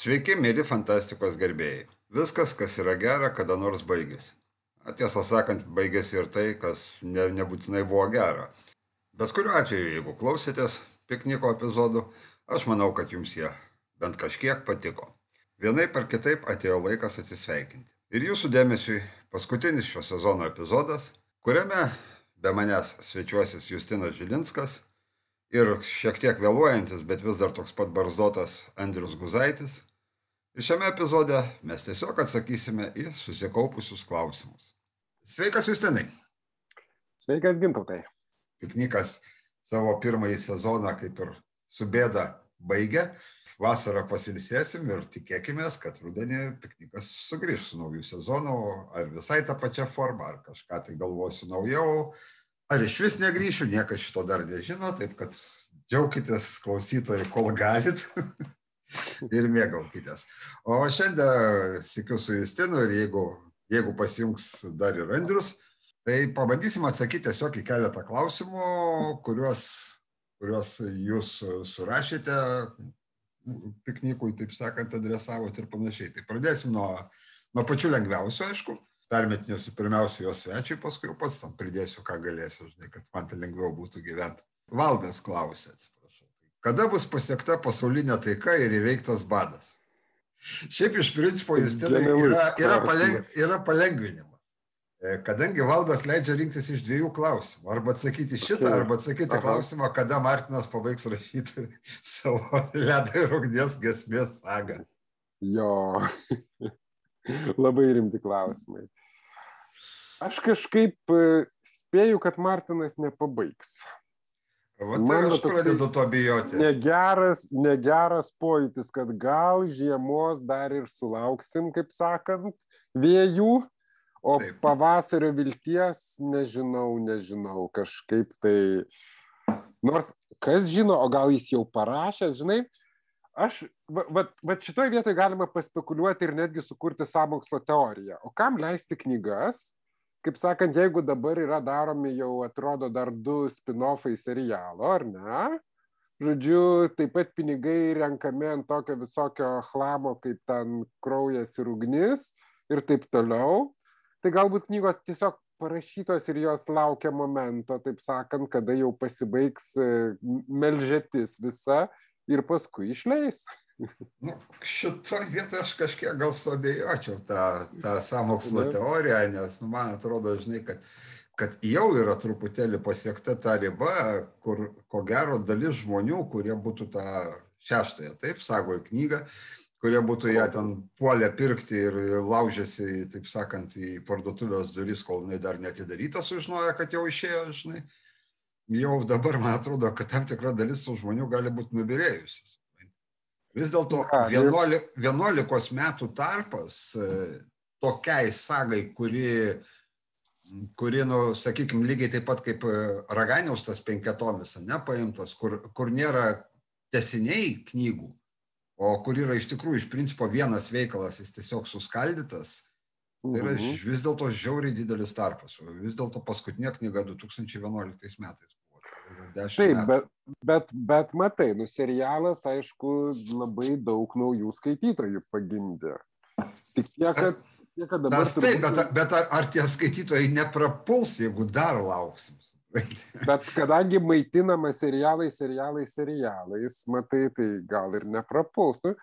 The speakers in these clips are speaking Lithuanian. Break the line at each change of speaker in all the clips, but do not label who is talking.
Sveiki, mėly fantastikos gerbėjai. Viskas, kas yra gera, kada nors baigėsi. Tiesą sakant, baigėsi ir tai, kas ne, nebūtinai buvo gera. Bet kuriuo atveju, jeigu klausėtės pikniko epizodų, aš manau, kad jums jie bent kažkiek patiko. Vienaip ar kitaip atėjo laikas atsisveikinti. Ir jūsų dėmesiui paskutinis šio sezono epizodas, kuriame be manęs svečiuosis Justinas Žilinskas ir šiek tiek vėluojantis, bet vis dar toks pat barzdotas Andrius Guzaitis. Ir šiame epizode mes tiesiog atsakysime į susikaupusius klausimus. Sveikas Justinai!
Sveikas, gintautai.
Piknikas savo pirmąjį sezoną kaip ir su bėda baigė. Vasarą pasilsėsim ir tikėkime, kad rudenį piknikas sugrįž su naujų sezonu, ar visai tą pačią formą, ar kažką tai galvosiu naujau, ar iš vis negryšiu, niekas šito dar nežino, taip kad džiaukitės klausytojai, kol galit ir mėgaukitės. O šiandien sikiu su Justinu ir jeigu, jeigu pasijungs dar ir Andrius, tai pabandysim atsakyti tiesiog į keletą klausimų, kuriuos, kuriuos jūs surašėte piknikui, taip sakant, adresavot ir panašiai. Tai pradėsim nuo, nuo pačių lengviausių, aišku. Permetinėsiu pirmiausia jos svečiui, paskui jau pats tam pridėsiu, ką galėsiu, žinai, kad man tai lengviau būtų gyventi. Valdas klausė, atsiprašau. Kada bus pasiekta pasaulinė taika ir įveiktas badas? Šiaip iš principo jūs ten yra, yra, paleng, yra palengvinimas. E, Kadangi valdas leidžia rinktis iš dviejų klausimų. Arba atsakyti šitą, arba atsakyti
Aha.
klausimą, kada Martinas pabaigs rašyti savo ledo ir ugnies gesmės sagą.
Jo. Labai rimti klausimai. Aš kažkaip e, spėju, kad Martinas nepabaigs. Man
tai
va
aš pradedu to bijoti.
Negeras, negeras pojūtis, kad gal žiemos dar ir sulauksim, kaip sakant, vėjų, o
Taip.
pavasario vilties nežinau, nežinau, kažkaip tai. Nors kas žino, o gal jis jau parašęs, žinai, aš, va, va, va šitoje vietoje galima paspekuliuoti ir netgi sukurti sąmokslo teoriją. O kam leisti knygas? Kaip sakant, jeigu dabar yra daromi jau atrodo dar du spin-offai serialo, ar ne? Žodžiu, taip pat pinigai renkami ant tokio visokio chlamo, kaip ten kraujas ir ugnis ir taip toliau. Tai galbūt knygos tiesiog parašytos ir jos laukia momento, taip sakant, kada jau pasibaigs e, melžetis visa ir paskui išleis.
Nu, šitoje vietoje aš kažkiek gal suabejočiau tą, tą samokslo teoriją, nes nu, man atrodo, žinai, kad, kad jau yra truputėlį pasiekta ta riba, kur ko gero dalis žmonių, kurie būtų tą šeštąją, taip, sagojo knygą, kurie būtų ją ten puolę pirkti ir laužėsi, taip sakant, į parduotuvės duris, kol jinai dar netidaryta, sužinoja, kad jau išėjo, žinai. Jau dabar man atrodo, kad tam tikra dalis tų žmonių gali būti nubirėjusios. Vis dėlto
Gali.
11, 11 metų tarpas e, tokiai sagai, kuri, kuri nu, sakykime, lygiai taip pat kaip e, Raganiaus tas penketomis, ne, paimtas, kur, kur nėra tesiniai knygų, o kur yra iš tikrųjų iš principo vienas veikalas, jis tiesiog suskaldytas, tai yra
Mhm.
vis dėlto žiauriai didelis tarpas. Vis dėlto paskutinė knyga 2011 metais buvo. Tai yra 10
Taip, bet, bet, bet matai, nu serialas, aišku, labai daug naujų skaitytojų pagimdė. Tik tiek, kad, tiek, kad dabar...
Tas taip,
turbūt-
bet, bet ar, tie skaitytojai neprapuls, jeigu dar lauksim?
Bet kadangi maitinama serialais, serialais, serialais, matai, tai gal ir neprapuls. Nu,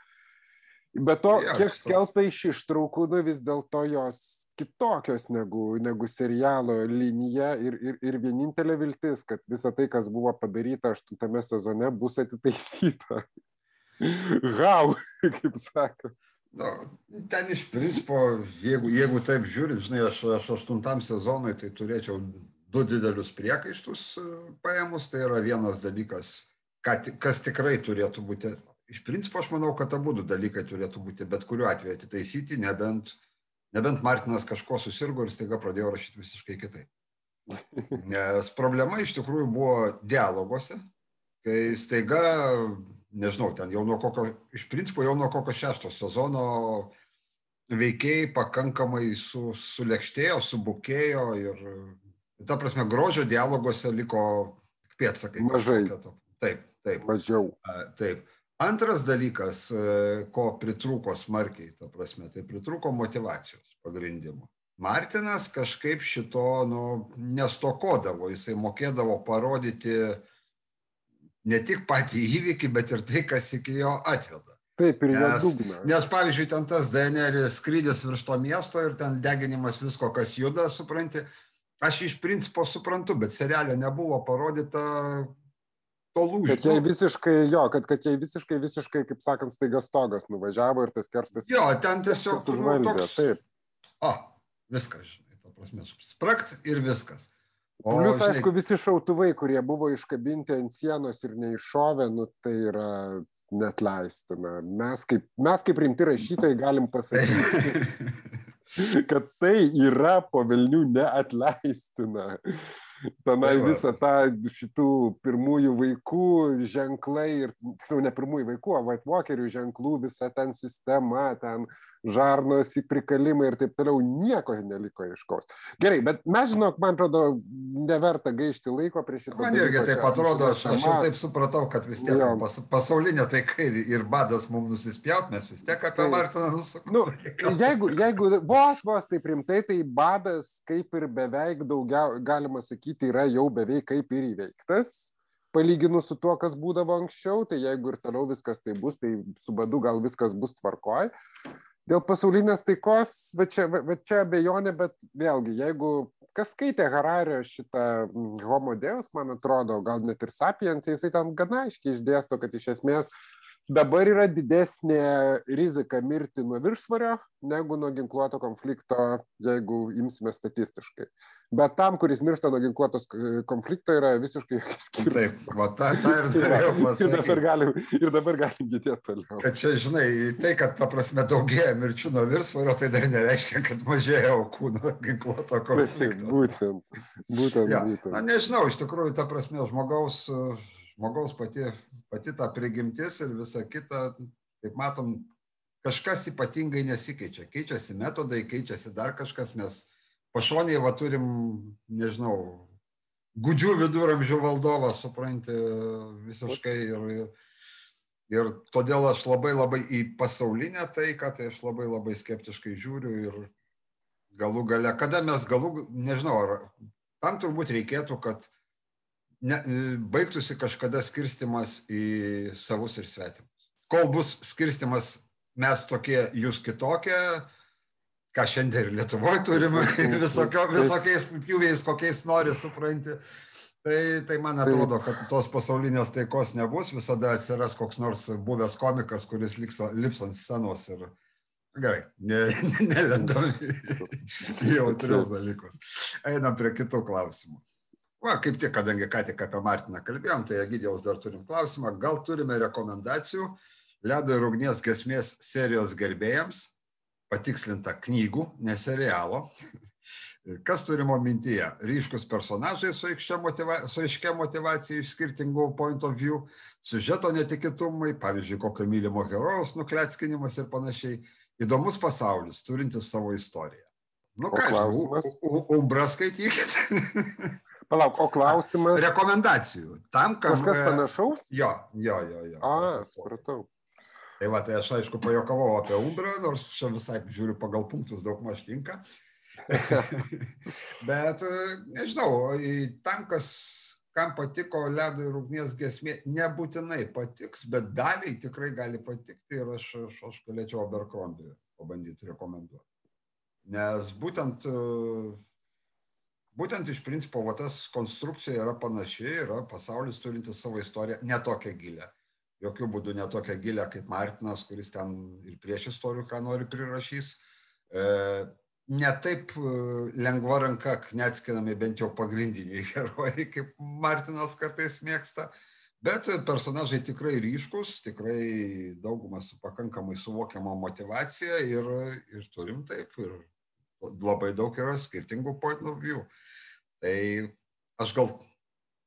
bet to, kiek
toks.
skelta iš ištraukų, nu vis dėlto jos kitokios negu, negu serialo linija ir, ir, ir vienintelė viltis, kad visa tai, kas buvo padaryta aštuntame sezone, bus atitaisyta. Hau, kaip sako.
Nu, ten iš principo, jeigu, jeigu taip žiūrint, žinai, aš, aš aštuntam sezonui tai turėčiau du didelius priekaištus e, paėmus. Tai yra vienas dalykas, ką, kas tikrai turėtų būti. Iš principo, aš manau, kad abu du dalykai turėtų būti bet kuriuo atveju atitaisyti, nebent, nebent Martinas kažko susirgo ir staiga pradėjo rašyti visiškai kitaip. Nes problema iš tikrųjų buvo dialoguose, kai staiga, nežinau, ten jau nuo kokio, iš principo jau nuo kokio šešto sezono veikėjai pakankamai su, sulėkštėjo, subukėjo ir, ta prasme, grožio dialoguose liko pėtsakai.
Mažai.
Taip, taip.
Mažiau.
Taip. Antras dalykas, e, ko pritrūko smarkiai, ta prasme, tai pritrūko motivacijos pagrindimo. Martinas kažkaip šito nu, nestokodavo, jisai mokėdavo parodyti ne tik patį įvykį, bet ir tai, kas iki jo atveda.
Taip, ir
nes,
dugną.
Nes, pavyzdžiui, ten tas DNR skrydis virš to miesto ir ten deginimas visko, kas juda, supranti. Aš iš principo suprantu, bet serialė nebuvo parodyta to lūžio.
Kad jai visiškai, jo, kad, kad jai visiškai, visiškai, kaip sakant, staiga stogas nuvažiavo ir tas kerštas.
Jo, ten tiesiog
tas užvaldė,
toks.
Taip.
O, viskas, žinai, ta prasme, sprakt ir viskas. O,
Plius,
žinai,
aišku, visi šautuvai, kurie buvo iškabinti ant sienos ir neiššovė, nu tai yra net leistina. Mes kaip, mes kaip rimti rašytojai galim pasakyti, kad tai yra po Vilnių neatleistina. Tenai
Tai
visą tą šitų pirmųjų vaikų ženklai ir, tiksliau, ne pirmųjų vaikų, o White Walkerių ženklų, visa ten sistema, ten žarnos į prikalimą ir taip toliau, nieko neliko aiškaus. Gerai, bet mes žinok, man atrodo, neverta gaišti laiko prie šito.
Man irgi taip atrodo, aš, aš jau taip supratau, kad vis tiek pas, pasaulinė taika ir, badas mums nusispjaut, mes vis tiek apie
Taip.
Martiną
Nu,
nusakome.
jeigu, jeigu vos vos taip rimtai, tai badas kaip ir beveik daugiau, galima sakyti, yra jau beveik kaip ir įveiktas. Palyginus su tuo, kas būdavo anksčiau, tai jeigu ir toliau viskas tai bus, tai su badu gal viskas bus tvarkoj. Dėl pasaulinės taikos, va čia, va čia abejonė, bet vėlgi, jeigu kas skaitė Harario šitą Homo Deus, man atrodo, gal net ir Sapiens, jisai ten gana aiškiai išdėsto, kad iš esmės dabar yra didesnė rizika mirti nuo viršsvario negu nuo ginkluoto konflikto, jeigu imsime statistiškai. Bet tam, kuris miršta nuo ginkluotos k- konflikto, yra visiškai jokios skirtumas.
Taip, va, tą, tą ir norėjau
Ir dabar
pasakyti.
galim, ir dabar galim judėti toliau.
Kad čia, žinai, tai, kad, ta prasme, daugėja mirčių nuo viršsvario, tai dar nereiškia, kad mažėja aukų nuo ginkluoto
Taip,
konflikto.
būtent, būtent,
Ja,
būtent.
Na, nežinau, iš tikrųjų, ta prasme, žmogaus, e, žmogaus pati, pati ta prigimtis ir visa kita, kaip matom, kažkas ypatingai nesikeičia. Keičiasi metodai, keičiasi dar kažkas, mes pašonėje va turim, nežinau, gudžių viduramžių valdovą, supranti, visiškai. Ir, ir, ir todėl aš labai labai į pasaulinę taiką, tai aš labai labai skeptiškai žiūriu ir galų gale, kada mes galų, nežinau, ar tam turbūt reikėtų, kad ne, baigtųsi kažkada skirstimas į savus ir svetimus. Kol bus skirstimas mes tokie, jūs kitokie, ką šiandien ir Lietuvoje turime, visokio, visokiais pjūviais, kokiais nori, supranti. Tai, tai man atrodo, kad tos pasaulinės taikos nebus, visada atsiras koks nors buvęs komikas, kuris liks, lips ant scenos ir gerai, ne- nelendam į jautrius dalykus. Einam prie kitų klausimų. Va, kaip tik, kadangi ką tik apie Martiną kalbėjom, tai Egidijaus dar turim klausimą. Gal turime rekomendacijų Ledo ir ugnies gesmės serijos gerbėjams, patikslinta knygų, ne serialo. Kas turimo mintyje? Ryškus personažai su motiva su aiškia motivacija iš skirtingų point of view, siužeto netikėtumai, pavyzdžiui, kokio mylimo herojaus nukletskinimas ir panašiai. Įdomus pasaulis, turintis savo istoriją. Nu
O
ką, žinau, Umbra skaitykit.
Palauk, o klausimas.
Rekomendacijų. Tam, kam...
Kažkas
e,
panašaus?
Jo, jo, jo. jo.
A, supratau.
Tai va, tai aš aišku pajokavau apie Umbrą, nors čia visai žiūriu pagal punktus daug maž tinka. Bet e, nežinau, tam, kas, kam patiko ledo ir ugnies gesmė, nebūtinai patiks, bet daliai tikrai gali patikti ir aš, aš, aš galėčiau Abercrombie pabandyti rekomenduoti. Nes būtent, e, būtent iš principo, va, tas konstrukcija yra panaši, yra pasaulis turintis savo istoriją, netokią gilę jokių būdų ne tokia gilia kaip Martinas, kuris ten ir prieš istorijų, ką nori prirašys. E, ne taip e, lengva ranka knetskinami bent jau pagrindiniai herojai, kaip Martinas kartais mėgsta, bet personažai tikrai ryškus, tikrai daugumas su pakankamai suvokiama motivacija ir, ir turim taip, ir labai daug yra skirtingų point of view. Tai aš gal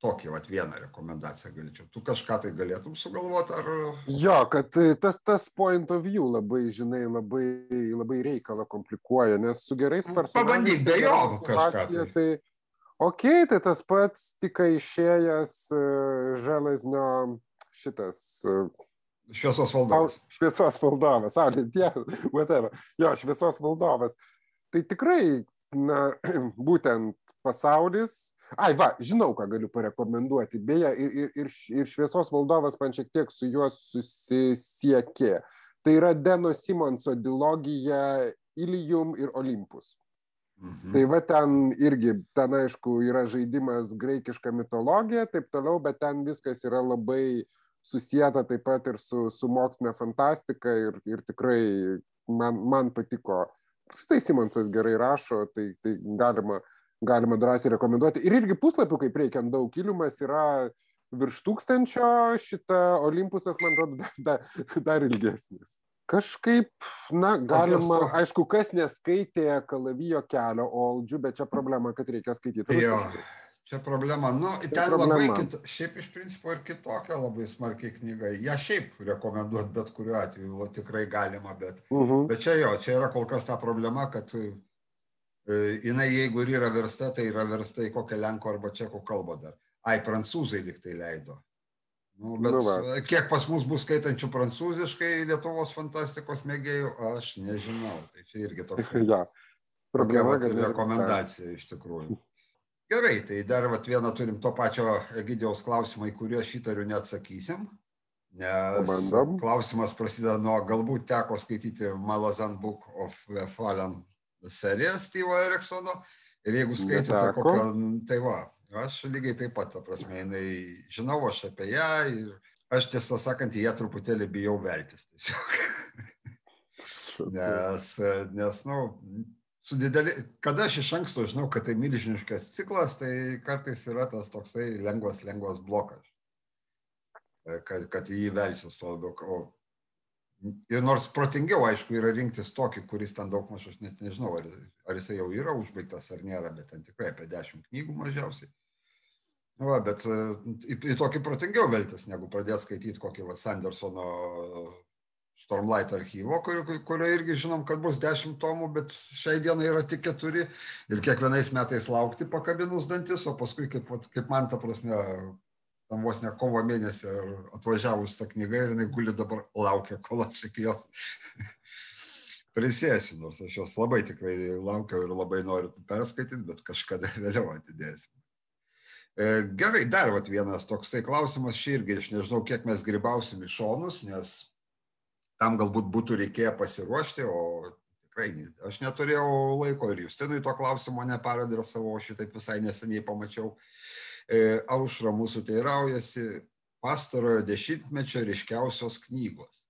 tokį vat, vieną rekomendaciją galėčiau. Tu kažką tai galėtum sugalvoti, ar...
Jo, kad e, tas, tas point of view labai, žinai, labai, labai reikalą komplikuoja, nes su gerais personažais...
Pabandyk be jo kažką tai.
Tai, ok, tai tas pats tik išėjęs uh, želaznio šitas uh,
Šviesos valdovas.
Šviesos valdovas, saulės dievas, whatever. Jo, šviesos valdovas. Tai tikrai, na, būtent pasaulis. Ai, va, žinau, ką galiu parekomenduoti. Beje, ir, ir, ir, ir šviesos valdovas man šiek tiek su juo susisiekė. Tai yra Deno Simonso dilogija Ilium ir Olympus. Mhm. Tai va ten irgi, ten aišku, yra žaidimas graikiška mitologija, taip toliau, bet ten viskas yra labai susijęta taip pat ir su, su mokslinė fantastika ir, ir tikrai man, man patiko. Tai Simonsas gerai rašo, tai, tai galima, galima drąsiai rekomenduoti. Ir irgi puslapių, kaip reikia, daug kilimas yra virš tūkstančio, šitą Olympusas, man atrodo, dar, dar, dar ilgesnis. Kažkaip na galima aišku kas neskaitė kalavijo kelio oldžių bet čia problema kad reikia skaityt
jo čia problema nu ten problema. labai kit, šiaip iš principo ir kitokia labai smarkiai knyga ją šiaip rekomenduot bet kuriuo atveju tikrai galima bet uh mhm. -huh. bet čia jo čia yra kol kas ta problema kad e, jinai jeigu ir yra versta tai yra versta į kokią lenkų arba čekų kalbą dar ai prancūzai lyg tai leido Nu, bet nu va. kiek pas mus bus skaitančių prancūziškai Lietuvos fantastikos mėgėjų, aš nežinau. Tai čia irgi toks.
ja.
Problema, kad rekomendacija iš tikrųjų. Gerai, tai dar vat, vieną turim to pačio Egidijaus klausimą, į kurį aš įtariu neatsakysim. Nes Bandam. klausimas prasideda nuo galbūt teko skaityti Malazan Book of Fallen seriją Steve'o Eriksono. Ir jeigu skaitėte kokią, tai va, Aš lygiai taip pat, ta prasme, jinai, žinau aš apie ją ir aš tiesą sakant, į ją truputėlį bijau veltis tiesiog. nes, nes, nu, su dideli, kada aš iš anksto žinau, kad tai milžiniškas ciklas, tai kartais yra tas toksai lengvas, lengvas blokas, kad, kad jį velsis to labiau. Ir nors protingiau, aišku, yra rinktis tokį, kuris ten daug maž, aš net nežinau, ar, ar jisai jau yra užbaigtas ar nėra, bet ten tikrai apie dešimt knygų mažiausiai. Nu, va, bet e, į, į tokį protingiau veltis, negu pradėti skaityti kokį va, Sandersono Stormlight archyvo, kurio, kurio irgi žinom, kad bus dešimt tomų, bet šiai dienai yra tik keturi ir kiekvienais metais laukti pakabinus dantis, o paskui, kaip, kaip man ta prasme, tam vos ne kovo mėnesį atvažiavus tą knygą ir jinai guli dabar laukia, kol aš iki jos prisėsiu, nors aš jos labai tikrai laukiau ir labai noriu perskaityti, bet kažkada vėliau atidėsiu. E, gerai, dar vat, vienas toksai klausimas, šį irgi aš nežinau, kiek mes gribausim į šonus, nes tam galbūt būtų reikėję pasiruošti, o tikrai aš neturėjau laiko ir Justinui to klausimo neparadresavau, šitaip visai neseniai pamačiau. E, Aušra mūsų teiraujasi pastarojo dešimtmečio ryškiausios knygos.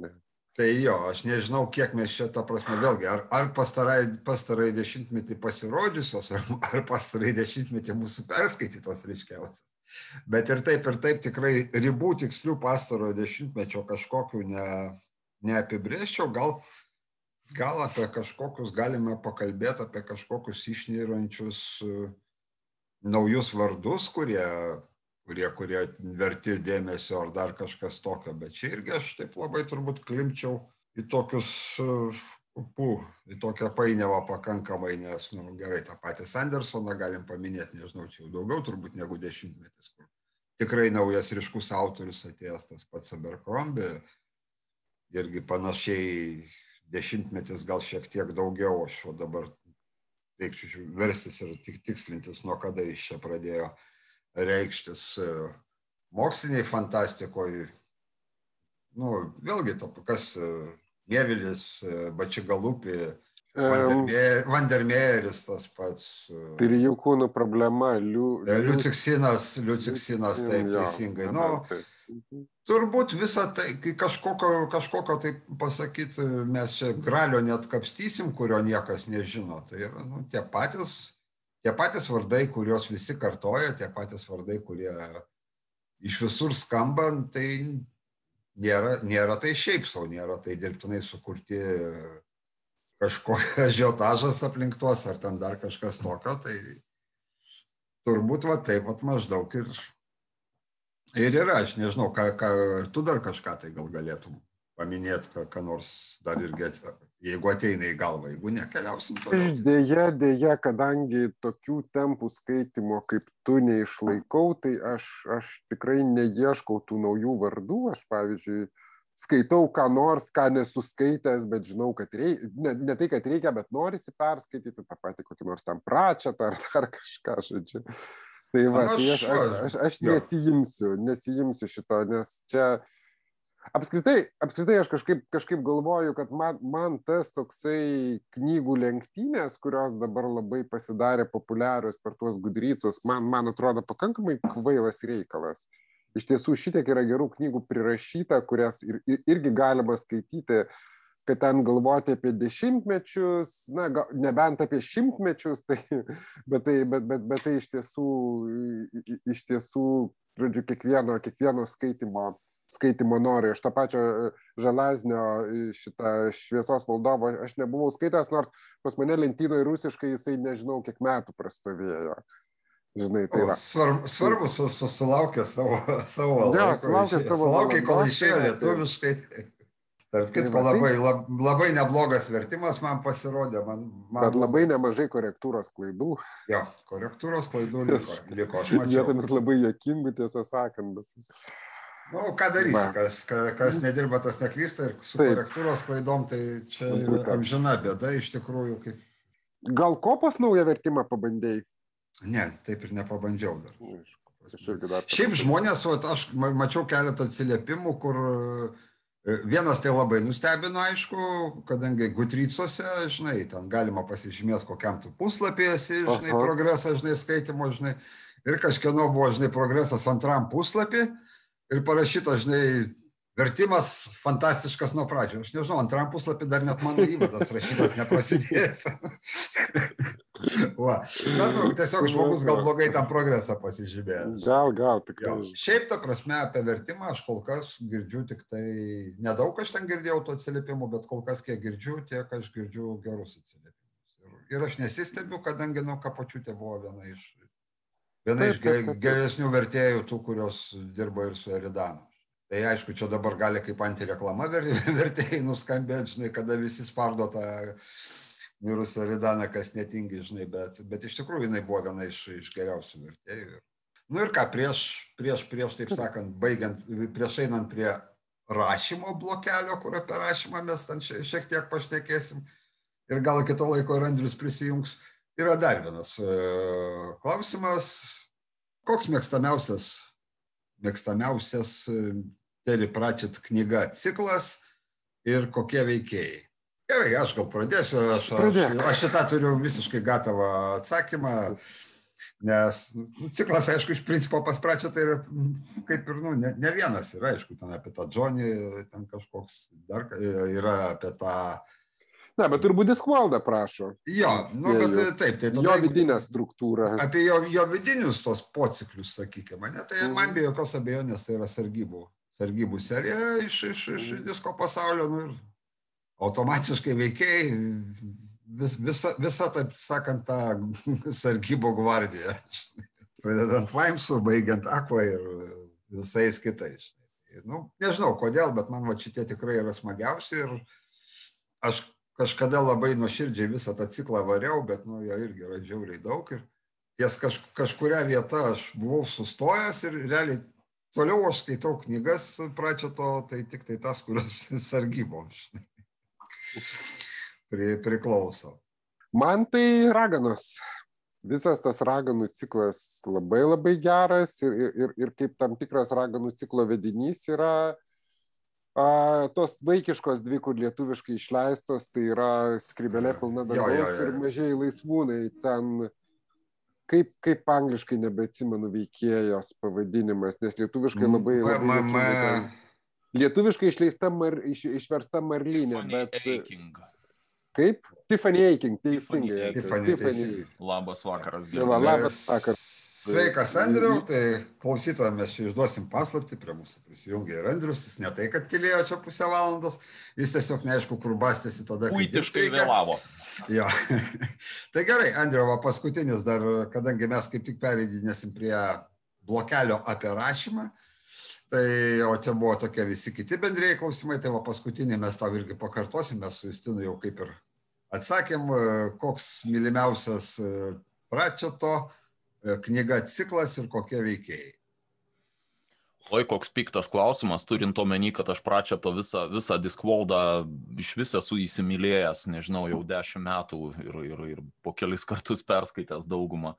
Ne.
Tai jo, aš nežinau, kiek mes čia, ta prasme, vėlgi, ar, ar pastarai, pastarai dešimtmetį pasirodžiusios, ar, ar pastarai dešimtmetį mūsų perskaitytos reiškiausios. Bet ir taip, ir taip tikrai ribų tikslių pastarojo dešimtmečio kažkokių ne, neapibrėžčiau, gal, gal apie kažkokius galime pakalbėti, apie kažkokius išnyrančius uh, naujus vardus, kurie kurie, kurie verti dėmesio ar dar kažkas tokio, bet čia irgi aš taip labai turbūt klimčiau į tokius, pų, į tokią painiavą pakankamai, nes, na nu, gerai, tą patį Sandersoną galim paminėti, nežinau, čia jau daugiau turbūt negu dešimtmetis, kur tikrai naujas ryškus autorius atėjęs, tas pats Abercrombie, irgi panašiai dešimtmetis gal šiek tiek daugiau, aš jau dabar reikčiau verstis ir tik tikslintis, nuo kada jis čia pradėjo reikštis e, moksliniai fantastikoje. Nu, vėlgi, to, kas Mėvilis, e, e, Bačigalupį, Vandermeeris tas pats.
Trijų kūnų problema. Liu,
liuciksinas, liuciksinas, taip, ja, teisingai. Nu, taip. Turbūt visą tai, kažkokio, kažkokio taip pasakyti, mes čia gralio net kapstysim, kurio niekas nežino. Tai yra nu, tie patys tie patys vardai, kuriuos visi kartoja, tie patys vardai, kurie iš visur skamba, tai nėra, nėra tai šiaip savo, nėra tai dirbtinai sukurti kažkokias žiotažas aplink tuos ar ten dar kažkas tokio, tai turbūt va taip pat maždaug ir, ir yra, aš nežinau, ką, ką, tu dar kažką tai gal galėtum paminėti, ką, ką nors dar irgi jeigu ateina į galvą, jeigu nekeliausim toliau.
dėja, dėja, kadangi tokių tempų skaitimo kaip tu neišlaikau, tai aš, aš tikrai neieškau tų naujų vardų. Aš, pavyzdžiui, skaitau ką nors, ką nesuskaitęs, bet žinau, kad reikia, ne, ne tai, kad reikia, bet norisi perskaityti tą patį kokį nors tam pračiatą ar dar kažką, žodžiu. Tai va,
Aš-
tai aš, aš, aš, aš nesijimsiu, nesijimsiu šito, nes čia apskritai, apskritai aš kažkaip, kažkaip galvoju, kad man, man tas toksai knygų lenktynės, kurios dabar labai pasidarė populiarios per tuos gudrycus, man, man atrodo pakankamai kvailas reikalas. Iš tiesų šitiek yra gerų knygų prirašyta, kurias ir, ir, irgi galima skaityti, kad ten galvoti apie dešimtmečius, na, gal, nebent apie šimtmečius, tai, bet, tai, bet, bet, bet tai iš tiesų, iš tiesų, žodžiu, kiekvieno, kiekvieno skaitimo skaitimo nori. Aš tą pačią Žalaznio šitą šviesos valdovą aš nebuvau skaitęs, nors pas mane lentynoje rusiškai jisai nežinau kiek metų prastovėjo. Žinai, tai va.
Svarbu, svarbu su, susilaukė savo, savo
Jo,
laiko.
sulaukė savo
Sulaukė, kol išėjo
tai va, tai-
lietuviškai. Tarp
Tai
kitko, labai, lab, labai neblogas vertimas man pasirodė. Man, man
Bet labai nemažai korektūros klaidų.
Jo, korektūros klaidų liko. liko.
Vietomis labai jokingų, tiesą sakant. Bet...
Nu, ką darysi,
Va.
kas, ka- kas nedirba, tas neklysta ir su
Taip.
korektūros klaidom, tai čia amžina bėda iš tikrųjų. Kaip...
Gal kopos naują vertimą pabandėjai?
Ne, taip ir nepabandžiau dar.
Irgi dar.
Šiaip žmonės, vat, aš ma- mačiau keletą atsiliepimų, kur e, vienas tai labai nustebino, aišku, kadangi Gutrycose, žinai, ten galima pasižymėti, kokiam tu puslapį esi, žinai,
Aha.
progresą, žinai, skaitimo, žinai. Ir kažkieno buvo, žinai, progresas antram puslapį ir parašyta, žinai, vertimas fantastiškas nuo pradžio. Aš nežinau, antram puslapį dar net mano įvadas rašytas neprasidėjęs. Va, matau, tiesiog žmogus gal blogai tam progresą pasižymėjo.
Gal, gal,
Jo.
tikrai.
Šiaip ta prasme apie vertimą aš kol kas girdžiu tik tai, nedaug aš ten girdėjau to atsiliepimų, bet kol kas kiek girdžiu, tiek aš girdžiu gerus atsiliepimus. Ir, ir aš nesistebiu, kadangi, nu, kapočiutė buvo viena iš, viena
Taip,
iš
taip, taip, taip.
geresnių vertėjų, tų, kurios dirbo ir su Eridanu. Tai aišku, čia dabar gali kaip antireklama ver- vertėjai nuskambėti, žinai, kada visi spardo tą mirusią Eridaną, kas netingi, žinai, bet, bet iš tikrųjų jinai buvo viena iš, iš geriausių vertėjų. Nu ir ką, prieš, prieš, prieš, taip sakant, baigiant, prieš einant prie rašymo blokelio, kur apie rašymą mes ten šie- šiek tiek pašnekėsim ir gal kito laiko ir Andrius prisijungs, yra dar vienas e, klausimas. Koks mėgstamiausias, mėgstamiausias Terry Pratchett knyga ciklas ir kokie veikėjai? Gerai, aš gal pradėsiu, aš, aš,
Pradėk.
aš šitą turiu visiškai gatavą atsakymą. Nes nu, ciklas, aišku, iš principo paspračia, tai yra kaip ir, nu, ne, ne vienas yra, aišku, ten apie tą Džonį, ten kažkoks dar ka- yra apie tą...
Ne, bet turbūt Diskvaldą prašo.
Jo, nu, bet
Spėju.
taip, tai tada...
Jo vidinę struktūrą.
Apie jo, jo vidinius tos pociklius, sakykime, ne, tai
Mhm.
man be jokios abejonės tai yra sargybų, sargybų serija iš, iš, iš
Mhm.
disko pasaulio, nu, ir automatiškai veikiai vis, visa, visa, taip sakant, ta sargybo gvardija. Pradedant Vaimsu, baigiant Aqua ir visais kitais. Nu, nežinau kodėl, bet man va šitie tikrai yra smagiausi ir aš kažkada labai nuoširdžiai visą tą ciklą variau, bet nu, jo irgi yra žiauriai daug ir ties kaž, kažkuria vieta aš buvau sustojęs ir realiai toliau aš skaitau knygas pračio to, tai tik tai tas, kurios sargyboms pri, priklauso.
Man tai raganos. Visas tas raganų ciklas labai labai geras ir, ir, ir kaip tam tikras raganų ciklo vedinys yra a, tos vaikiškos dvi, kur lietuviškai išleistos, tai yra skribelė pilna dangaus ir mažiai laisvūnai. Ten kaip, kaip angliškai nebeatsimenu veikėjos pavadinimas, nes lietuviškai labai... Labai
ma-
ten- Lietuviškai išleista mar, iš, išversta Marlinė, bet kaip? Tiffany Aiking, teisingai.
Tiffany.
Labas vakaras,
Tai va,
gerbiami.
labas vakaras.
Sveikas, Andriu. Tai klausytojams mes čia išduosim paslapti, prie mūsų prisijungė ir Andrius. Jis ne tai, kad tylėjo čia pusę valandos, jis tiesiog neaišku, kur bastėsi tada. kai
Puitiškai
dirbt reikia.
vėlavo.
Jo. tai gerai, Andriu, va paskutinis dar, kadangi mes kaip tik pereidinėsim prie blokelio apie rašymą, Tai, o čia buvo tokie visi kiti bendrėjai klausimai, tai va paskutinį mes tau irgi pakartosim, mes su Justinu jau kaip ir atsakėm, koks mylimiausias Pračeto knyga ciklas ir kokie veikėjai.
Oi, koks piktas klausimas, turint omeny, kad aš pračią to visą, visą Discworldą iš vis esu įsimylėjęs, nežinau, jau dešimt metų ir, ir, ir po kelis kartus perskaitęs daugumą.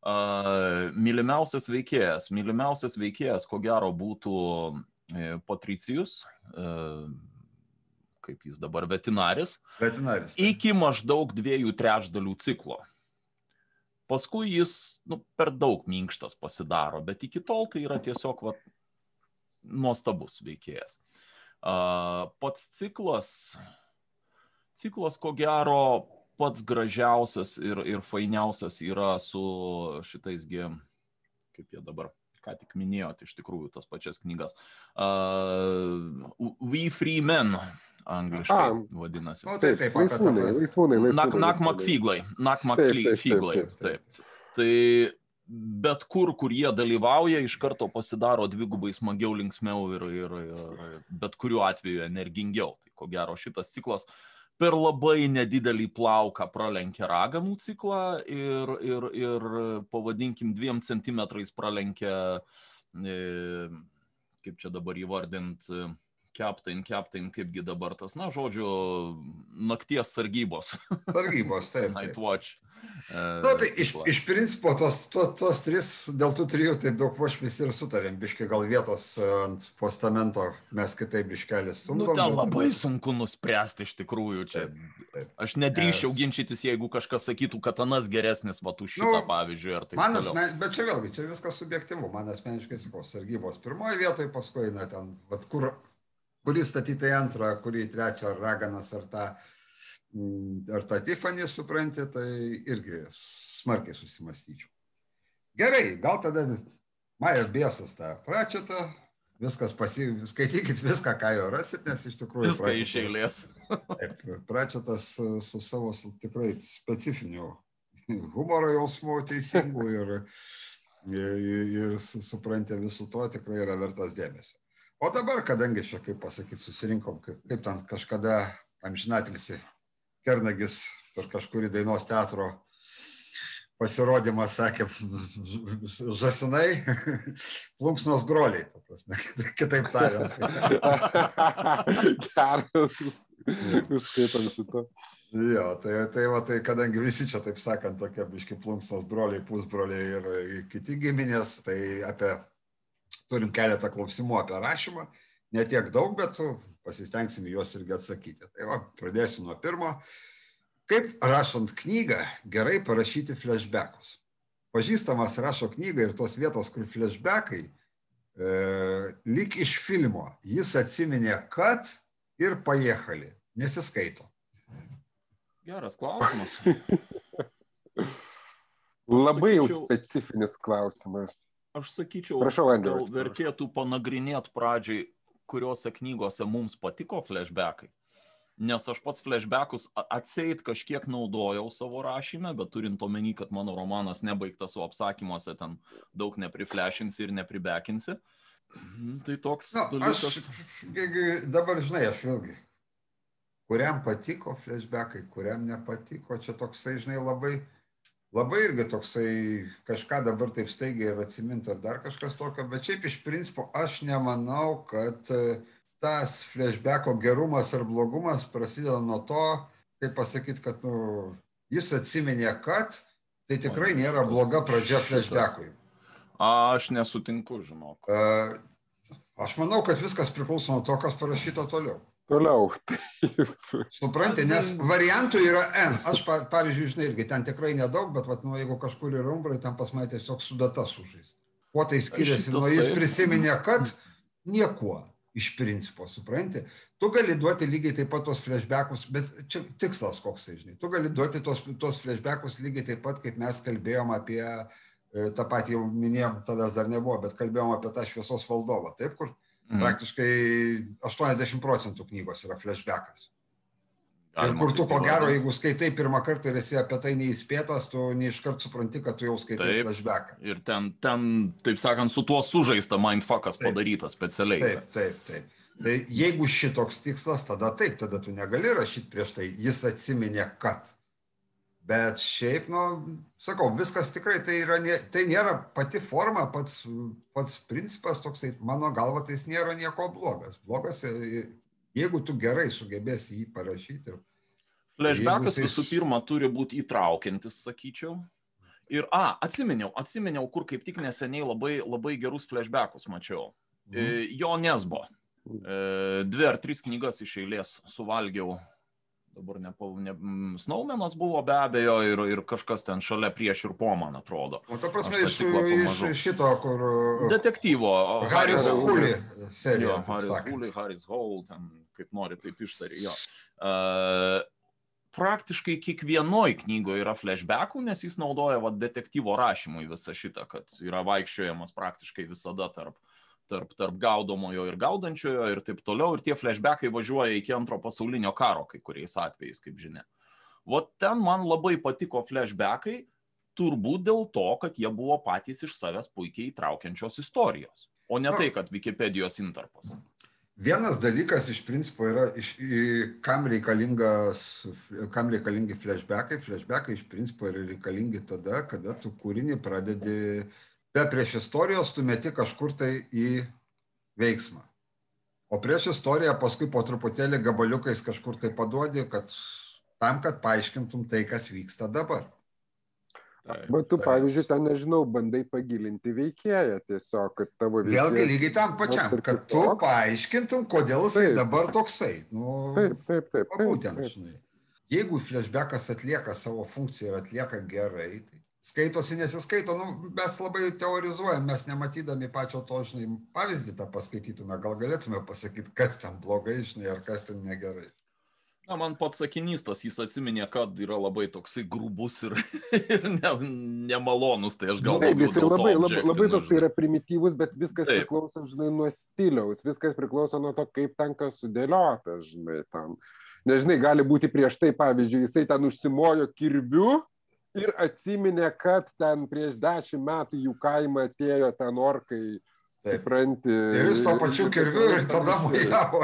Uh, mylimiausias veikėjas, mylimiausias veikėjas, ko gero, būtų e, Patricijus, uh, kaip jis dabar, vetinaris.
Vetinaris.
Iki maždaug dviejų trečdalių ciklo paskui jis nu, per daug minkštas pasidaro, bet iki tol tai yra tiesiog va, nuostabus veikėjas. Pats ciklas, ciklas ko gero pats gražiausias ir, ir fainiausias yra su šitais, kaip jie dabar, ką tik minėjote, iš tikrųjų tas pačias knygas. Uh, We Free Men, angliškai A, vadinasi.
O, taip, taip, laisvūnai, laisvūnai.
Nak, nak makfiglai, nak makfiglai. Taip. Tai bet kur, kur jie dalyvauja, iš karto pasidaro dvigubai smagiau, linksmiau ir, ir, ir bet kuriuo atveju energingiau. Tai ko gero šitas ciklas per labai nedidelį plauką pralenkia raganų ciklą ir, ir, ir pavadinkim, dviem centimetrais pralenkia, e, kaip čia dabar įvardinti, Captain, Captain, kaipgi dabar tas, na, žodžiu, nakties sargybos.
Sargybos, taip.
Night Watch.
Na, nu, tai iš, iš principo tos, tos, tos trys, dėl tų trijų taip daug poš visi ir sutarėm, biškai gal vietos e, ant postamento mes kitaip biškelis
stumdom. Nu, ten labai bet... sunku nuspręsti iš tikrųjų čia. Taip, taip. Aš nedrįščiau Nes... ginčytis, jeigu kažkas sakytų, kad anas geresnis, va, už šitą, nu, pavyzdžiui, taip.
Man asmen... Bet čia vėlgi, čia viskas subjektivu. Man asmeniškai sakau, sargybos pirmoje vietoje, paskui, na, ten, va, kur kurį statyti antrą, kurį trečią, ar raganas, ar tą, mm, ar tą Tifanį supranti, tai irgi smarkiai susimastyčiau. Gerai, gal tada Majas Biesas tą pračiatą, viskas pasi... skaitykit viską, ką jo rasit, nes iš tikrųjų...
Viską pračiata, iš eilės.
taip, pračiatas su savo su tikrai specifiniu humoro jausmu teisingu ir, ir, ir supranti visų to tikrai yra vertas dėmesio. O dabar, kadangi čia, kaip pasakyti, susirinkom, kaip, kaip ten kažkada amžinatilsi Kernagis per kažkurį dainos teatro pasirodymą sakė žasinai, plunksnos broliai, ta prasme, kitaip tariant.
Geras, užskaitom šitą.
Jo, tai, tai, va, tai kadangi visi čia, taip sakant, tokie biški plunksnos broliai, pusbroliai ir kiti giminės, tai apie turim keletą klausimų apie rašymą, ne tiek daug, bet pasistengsim juos irgi atsakyti. Tai va, pradėsiu nuo pirmo. Kaip rašant knygą gerai parašyti flashbackus? Pažįstamas rašo knygą ir tos vietos, kur flashbackai, e, lyg iš filmo, jis atsiminė, kad ir pajechali, nesiskaito.
Geras klausimas.
Labai jau specifinis klausimas.
Aš sakyčiau,
Prašau, Andriu.
Vertėtų panagrinėti pradžiai, kuriuose knygose mums patiko flashbackai. Nes aš pats flashbackus atseit kažkiek naudojau savo rašymę, bet turint omeny, kad mano romanas nebaigtas, o apsakymuose ten daug nepriflešinsi ir nepribekinsi. Mhm, tai toks
Na, dalykas. Aš, dabar žinai, aš vėlgi, kuriam patiko flashbackai, kuriam nepatiko, čia toksai, žinai, labai labai irgi toksai kažką dabar taip staigiai ir atsiminti ar dar kažkas tokio, bet šiaip iš principo aš nemanau, kad e, tas flashbacko gerumas ar blogumas prasideda nuo to, kaip pasakyti, kad nu, jis atsiminė, kad tai tikrai nėra bloga pradžia flashbackui.
Aš nesutinku, žinok.
E, aš manau, kad viskas priklauso nuo to, kas parašyta toliau.
Toliau.
Suprantate, nes variantų yra N. Aš, pavyzdžiui, žinai, irgi ten tikrai nedaug, bet vat, nu, jeigu kažkur yra umbrai, ten pas mane tiesiog su data sužais. Kuo tai skiriasi? Nu, jis prisiminė, kad niekuo iš principo, supranti. Tu gali duoti lygiai taip pat tos flashbackus, bet čia tikslas koks, tai, žinai. Tu gali duoti tos, tos flashbackus lygiai taip pat, kaip mes kalbėjom apie e, tą patį, jau minėjom, tavęs dar nebuvo, bet kalbėjom apie tą šviesos valdovą, taip, kur Mhm. Praktiškai 80 procentų knygos yra flashbackas. Ir kur tu, ko gero, jeigu skaitai pirmą kartą ir esi apie tai neįspėtas, tu neiškart supranti, kad tu jau skaitai taip, flashbacką.
Ir ten, ten, taip sakant, su tuo sužaista mindfuckas taip, padarytas specialiai.
Taip, taip, taip. Tai jeigu šitoks tikslas, tada taip, tada tu negali rašyti prieš tai, jis atsiminė, kad. Bet šiaip, nu, sakau, viskas tikrai tai, yra, tai nėra pati forma, pats, pats principas toksai, mano galva, tai jis nėra nieko blogas. Blogas, e, jeigu tu gerai sugebėsi jį parašyti.
Flashbackas jis... visų pirma turi būti įtraukiantis, sakyčiau. Ir, a, atsiminiau, atsiminiau, kur kaip tik neseniai labai, labai gerus flashbackus mačiau. Mhm. E, jo Nesbo. E, dvi ar tris knygas iš eilės suvalgiau dabar ne, ne Snowmenas buvo be abejo ir, ir kažkas ten šalia prieš ir po, man atrodo.
O ta prasme, iš, iš šito, kur...
Detektyvo.
Haris Hully serija.
Haris Hully, Haris Hall, ten kaip nori taip ištarė. Jo. Uh, praktiškai kiekvienoj knygoje yra flashbackų, nes jis naudoja va, detektyvo rašymui visą šitą, kad yra vaikščiojamas praktiškai visada tarp tarp, tarp gaudomojo ir gaudančiojo ir taip toliau. Ir tie flashbackai važiuoja iki antro pasaulinio karo kai kuriais atvejais, kaip žinia. O ten man labai patiko flashbackai, turbūt dėl to, kad jie buvo patys iš savęs puikiai įtraukiančios istorijos, o ne tai, kad Wikipedijos interpas.
Vienas dalykas iš principo yra, iš, kam, kam reikalingi flashbackai. Flashbackai iš principo yra reikalingi tada, kada tu kūrinį pradedi be prieš istorijos tu meti kažkur tai į veiksmą. O prieš istoriją paskui po truputėlį gabaliukais kažkur tai paduodi, kad tam, kad paaiškintum tai, kas vyksta dabar.
Bet tu, pavyzdžiui, ten, nežinau, bandai pagilinti veikėją tiesiog, kad tavo
veikėjas... Vėlgi lygiai tam pačiam, kad tu paaiškintum, kodėl jisai dabar toksai. Nu,
taip, taip, taip. taip
būtent, taip. žinai. Jeigu flashbackas atlieka savo funkciją ir atlieka gerai, tai skaitosi, nesiskaito, nu, mes labai teorizuojam, mes nematydami pačio to, žinai, pavyzdį tą paskaitytume, gal galėtume pasakyti, kas ten blogai, žinai, ar kas ten negerai.
Na, man pats sakinys tas, jis atsiminė, kad yra labai toksai grubus ir, ir ne, nemalonus, tai aš gal...
Taip, jis labai, labai, labai toks yra primityvus, bet viskas Taip. priklauso, žinai, nuo stiliaus, viskas priklauso nuo to, kaip tenka sudėliota, žinai, tam. Nežinai, gali būti prieš tai, pavyzdžiui, jisai ten užsimojo kirviu, ir atsiminė, kad ten prieš dešimt metų jų kaimą atėjo ten orkai. Supranti.
Ir jis to pačiu kirviu ir tada mojavo.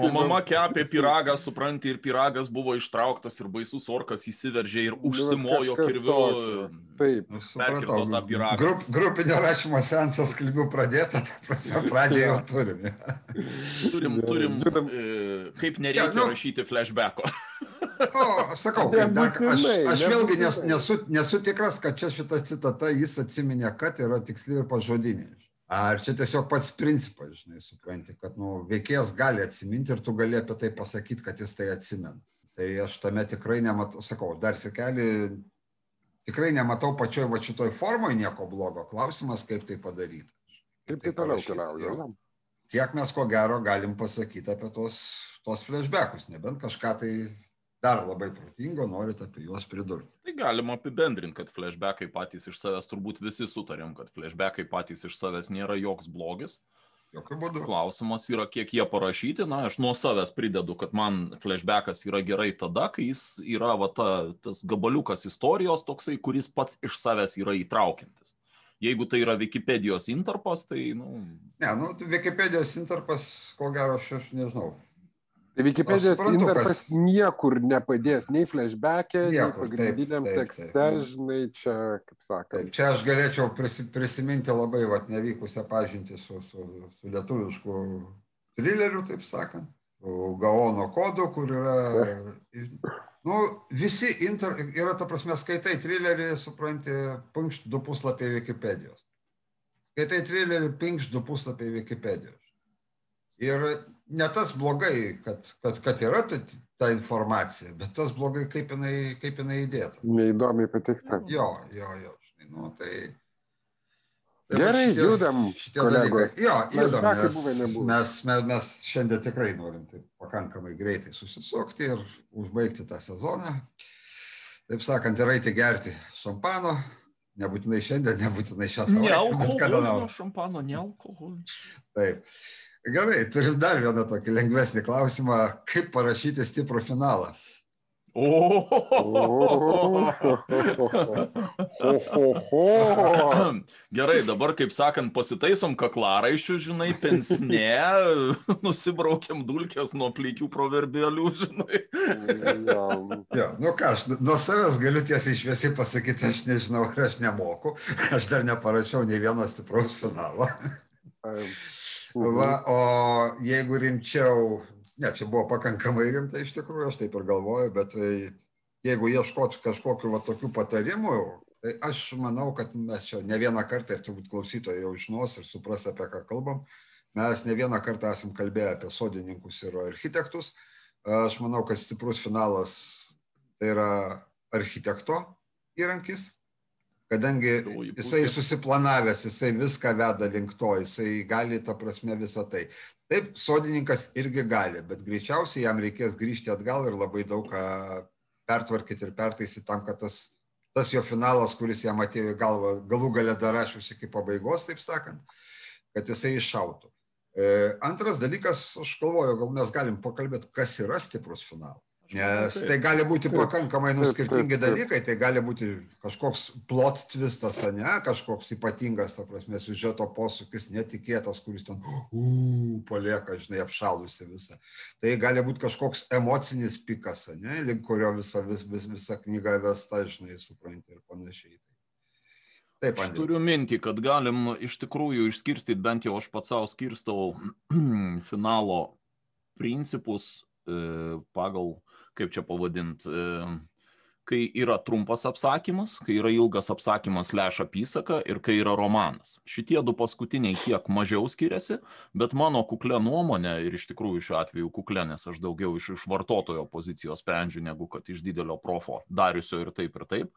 O mama kepė piragą, supranti, ir piragas buvo ištrauktas ir baisus orkas įsiveržė ir nu, užsimojo kirviu.
Taip,
nu, supratau. tą piragą. Grup, grupinio rašymo sensas kalbių pradėta, ta prasme, pradžiai jau turime.
turim, turim, e, kaip nereikia ja, nu, rašyti flashbacko.
O, sakau, kad, dar, aš, aš vėlgi nes, nesu, nesu tikras, kad čia šita citata jis atsiminė, kad yra tiksli ir pažodinė. Ar čia tiesiog pats principas, žinai, supranti, kad nu, veikėjas gali atsiminti ir tu gali apie tai pasakyti, kad jis tai atsimena. Tai aš tame tikrai nematau, sakau, dar sekelį, tikrai nematau pačioj va šitoj formoje nieko blogo. Klausimas, kaip tai padaryti.
Kaip tai toliau keliauja?
Tiek mes ko gero galim pasakyti apie tos, tos flashbackus, nebent kažką tai dar labai protingo, norit apie juos pridurti.
Tai galima apibendrinti, kad flashbackai patys iš savęs, turbūt visi sutarėm, kad flashbackai patys iš savęs nėra joks blogis.
Jokių būdų.
Klausimas yra, kiek jie parašyti. Na, aš nuo savęs pridedu, kad man flashbackas yra gerai tada, kai jis yra va, ta, tas gabaliukas istorijos toksai, kuris pats iš savęs yra įtraukiantis. Jeigu tai yra Wikipedijos interpas, tai, nu...
Ne, nu, Wikipedijos interpas, ko gero, aš nežinau,
Tai Wikipedijos interpas niekur nepadės, nei flashback'e, nei pagrindiniam taip, taip, tekste, taip. žinai, čia, kaip sakant. Taip,
čia aš galėčiau prisiminti labai vat, nevykusią pažintį su, su, su lietuvišku trileriu, taip sakant, Gaono kodu, kur yra, nu, visi inter, yra, ta prasme, skaitai trilerį, supranti, pinkšt du puslapiai Wikipedijos. Skaitai trilerį, pinkšt du puslapiai Wikipedijos. Ir ne tas blogai, kad, kad, kad yra ta, ta informacija, bet tas blogai, kaip jinai, kaip jinai įdėta.
Neįdomiai patikta.
Jo, jo, jo. Žinai, nu, tai,
tai Gerai, šitie, judam. Šitie kolegos.
dalykai. Jo, judam, nes mes, mes, mes šiandien tikrai norim taip pakankamai greitai susisukti ir užbaigti tą sezoną. Taip sakant, ir eiti gerti šampano. Nebūtinai šiandien, nebūtinai šią savaitę.
Ne alkoholio šampano, ne alkoholio.
Taip. Gerai, turim dar vieną tokį lengvesnį klausimą. Kaip parašyti stiprų finalą?
O. Gerai, dabar, kaip sakant, pasitaisom kaklaraiščių, žinai, pensne, nusibraukiam dulkės nuo plykių proverbialių, žinai.
ja, nu ką, aš nuo savęs galiu tiesiai šviesiai pasakyti, aš nežinau, ar aš nemoku, aš dar neparašiau nei vieno stipraus finalo. Va, o jeigu rimčiau, ne, čia buvo pakankamai rimta iš tikrųjų, aš taip ir galvoju, bet tai, jeigu ieškot kažkokiu va tokių patarimų, tai aš manau, kad mes čia ne vieną kartą ir turbūt klausytojai jau žinos ir supras, apie ką kalbam. Mes ne vieną kartą esam kalbėję apie sodininkus ir architektus. Aš manau, kad stiprus finalas tai yra architekto įrankis, kadangi jisai susiplanavęs, jisai viską veda link to, jisai gali, ta prasme, visą tai. Taip, sodininkas irgi gali, bet greičiausiai jam reikės grįžti atgal ir labai daug ką pertvarkyti ir pertaisyti tam, kad tas, tas jo finalas, kuris jam atėjo į galvą, galų gale dar rašius iki pabaigos, taip sakant, kad jisai iššautų. E, antras dalykas, aš galvoju, gal mes galim pakalbėti, kas yra stiprus finalas. Nes tai gali būti pakankamai nu, skirtingi dalykai, tai gali būti kažkoks plot twistas, ne, kažkoks ypatingas, ta prasme, siužeto posūkis, netikėtas, kuris ten, uh, palieka, žinai, apšalusi visą. Tai gali būti kažkoks emocinis pikas, ne, link kurio visa, vis, vis, visa knyga vesta, žinai, supranti ir panašiai.
Taip, aš turiu mintį, kad galim iš tikrųjų išskirstyti, bent jau aš pats savo skirstau finalo principus e, pagal kaip čia pavadint, kai yra trumpas apsakymas, kai yra ilgas apsakymas leš apysaka ir kai yra romanas. Šitie du paskutiniai kiek mažiau skiriasi, bet mano kuklė nuomonė ir iš tikrųjų šiuo atveju kuklė, nes aš daugiau iš, iš vartotojo pozicijos sprendžiu negu kad iš didelio profo dariusio ir taip ir taip.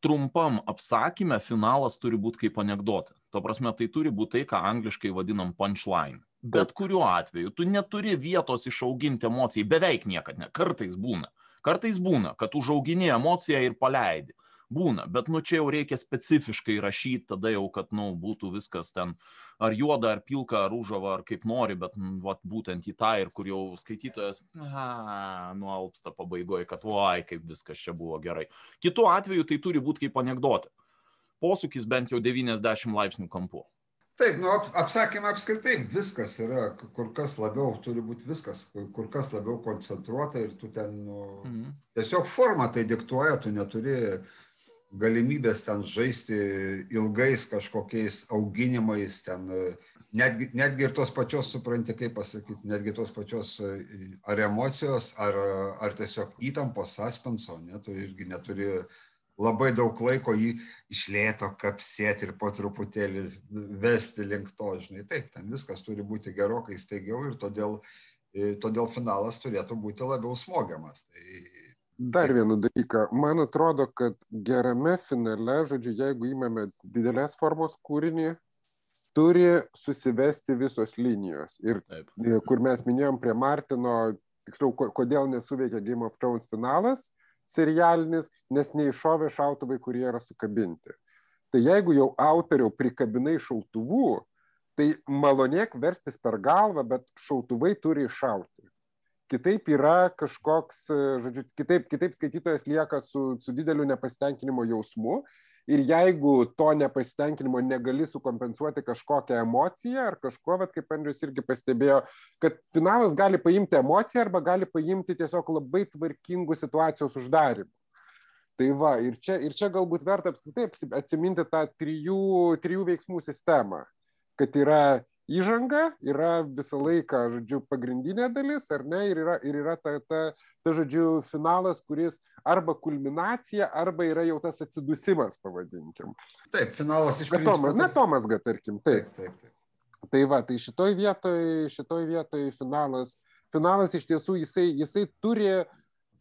Trumpam apsakymė finalas turi būti kaip anegdotė. Tuo prasme, tai turi būti tai, ką angliškai vadinam punchline bet kuriuo atveju tu neturi vietos išauginti emocijai, beveik niekada ne, kartais būna. Kartais būna, kad užaugini emociją ir paleidi. Būna, bet nu čia jau reikia specifiškai rašyti, tada jau, kad nu, būtų viskas ten ar juoda, ar pilka, ar užava, ar kaip nori, bet nu, vat, būtent į tą ir kur jau skaitytojas nualpsta pabaigoje, kad oi, kaip viskas čia buvo gerai. Kitu atveju tai turi būti kaip anegdotė. Posūkis bent jau 90 laipsnių kampu.
Taip, nu, ap, apsakymą apskritai viskas yra, kur kas labiau turi būti viskas, kur, kas labiau koncentruota ir tu ten, nu, mhm. tiesiog forma tai diktuoja, tu neturi galimybės ten žaisti ilgais kažkokiais auginimais, ten netgi, netgi ir tos pačios, supranti, kaip pasakyti, netgi tos pačios ar emocijos, ar, ar tiesiog įtampos aspenso, ne, tu irgi neturi labai daug laiko jį išlėto kapsėti ir po truputėlį vesti link to, žinai, taip, ten viskas turi būti gerokai staigiau ir todėl, e, todėl finalas turėtų būti labiau smogiamas. Tai...
Dar vieną dalyką, man atrodo, kad gerame finale, žodžiu, jeigu įmame didelės formos kūrinį, turi susivesti visos linijos. Ir Taip. E, kur mes minėjom prie Martino, tiksliau, kodėl nesuveikia Game of Thrones finalas, serialinis, nes neiššovė šautuvai, kurie yra sukabinti. Tai jeigu jau autoriau prikabinai šautuvų, tai malonėk verstis per galvą, bet šautuvai turi iššauti. Kitaip yra kažkoks, žodžiu, kitaip, kitaip skaitytojas lieka su, su dideliu nepasitenkinimo jausmu ir jeigu to nepasitenkinimo negali sukompensuoti kažkokią emociją ar kažkuo, bet kaip Andrius irgi pastebėjo, kad finalas gali paimti emociją arba gali paimti tiesiog labai tvarkingų situacijos uždarimų. Tai va, ir čia, ir čia galbūt verta apskritai atsiminti tą trijų, trijų veiksmų sistemą, kad yra įžanga yra visą laiką, žodžiu, pagrindinė dalis, ar ne, ir yra, ir yra ta, ta, ta, žodžiu, finalas, kuris arba kulminacija, arba yra jau tas atsidusimas, pavadinkim.
Taip, finalas iš
principo. Tomas, na, Tomas, gal tarkim, taip.
taip, taip, taip.
Tai va, tai šitoj vietoj, šitoj vietoj finalas, finalas iš tiesų jisai, jisai turi,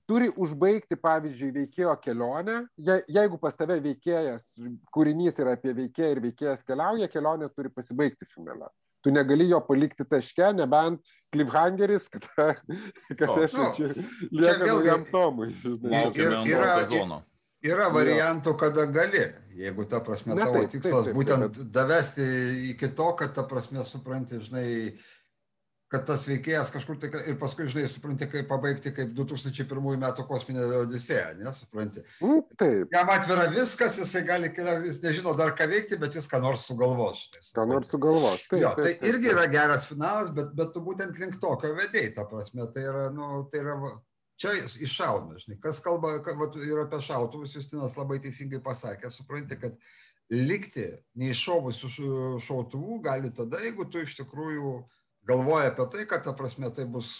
turi užbaigti, pavyzdžiui, veikėjo kelionę. Je, jeigu pas tave veikėjas, kūrinys yra apie veikėją ir veikėjas keliauja, kelionė turi pasibaigti finale tu negali jo palikti taške, nebent cliffhangeris, kad, kad aš nu, čia lieka naujam tomui.
Yra, yra, yra variantų, kada gali, jeigu ta prasme ne, tavo taip, tikslas taip, taip, būtent taip, bet... davesti iki to, kad ta prasme supranti, žinai, kad tas veikėjas kažkur tai ir paskui, žinai, supranti, kaip pabaigti kaip 2001 metų kosminė Odisėja, nesupranti.
Mm, taip.
Jam atvira viskas, jisai gali, jis nežino dar ką veikti, bet jis ką nors sugalvos. Žinai,
ką nors sugalvos. Taip,
jo, tai taip, taip, irgi yra geras finalas, bet, bet tu būtent link tokio vedėjai, ta prasme, tai yra, nu, tai yra, čia iššauna, žinai, kas kalba kad, vat, ir apie šautuvus, Justinas labai teisingai pasakė, supranti, kad likti neiššovusių šautuvų gali tada, jeigu tu iš tikrųjų galvoja apie tai, kad ta prasme tai bus,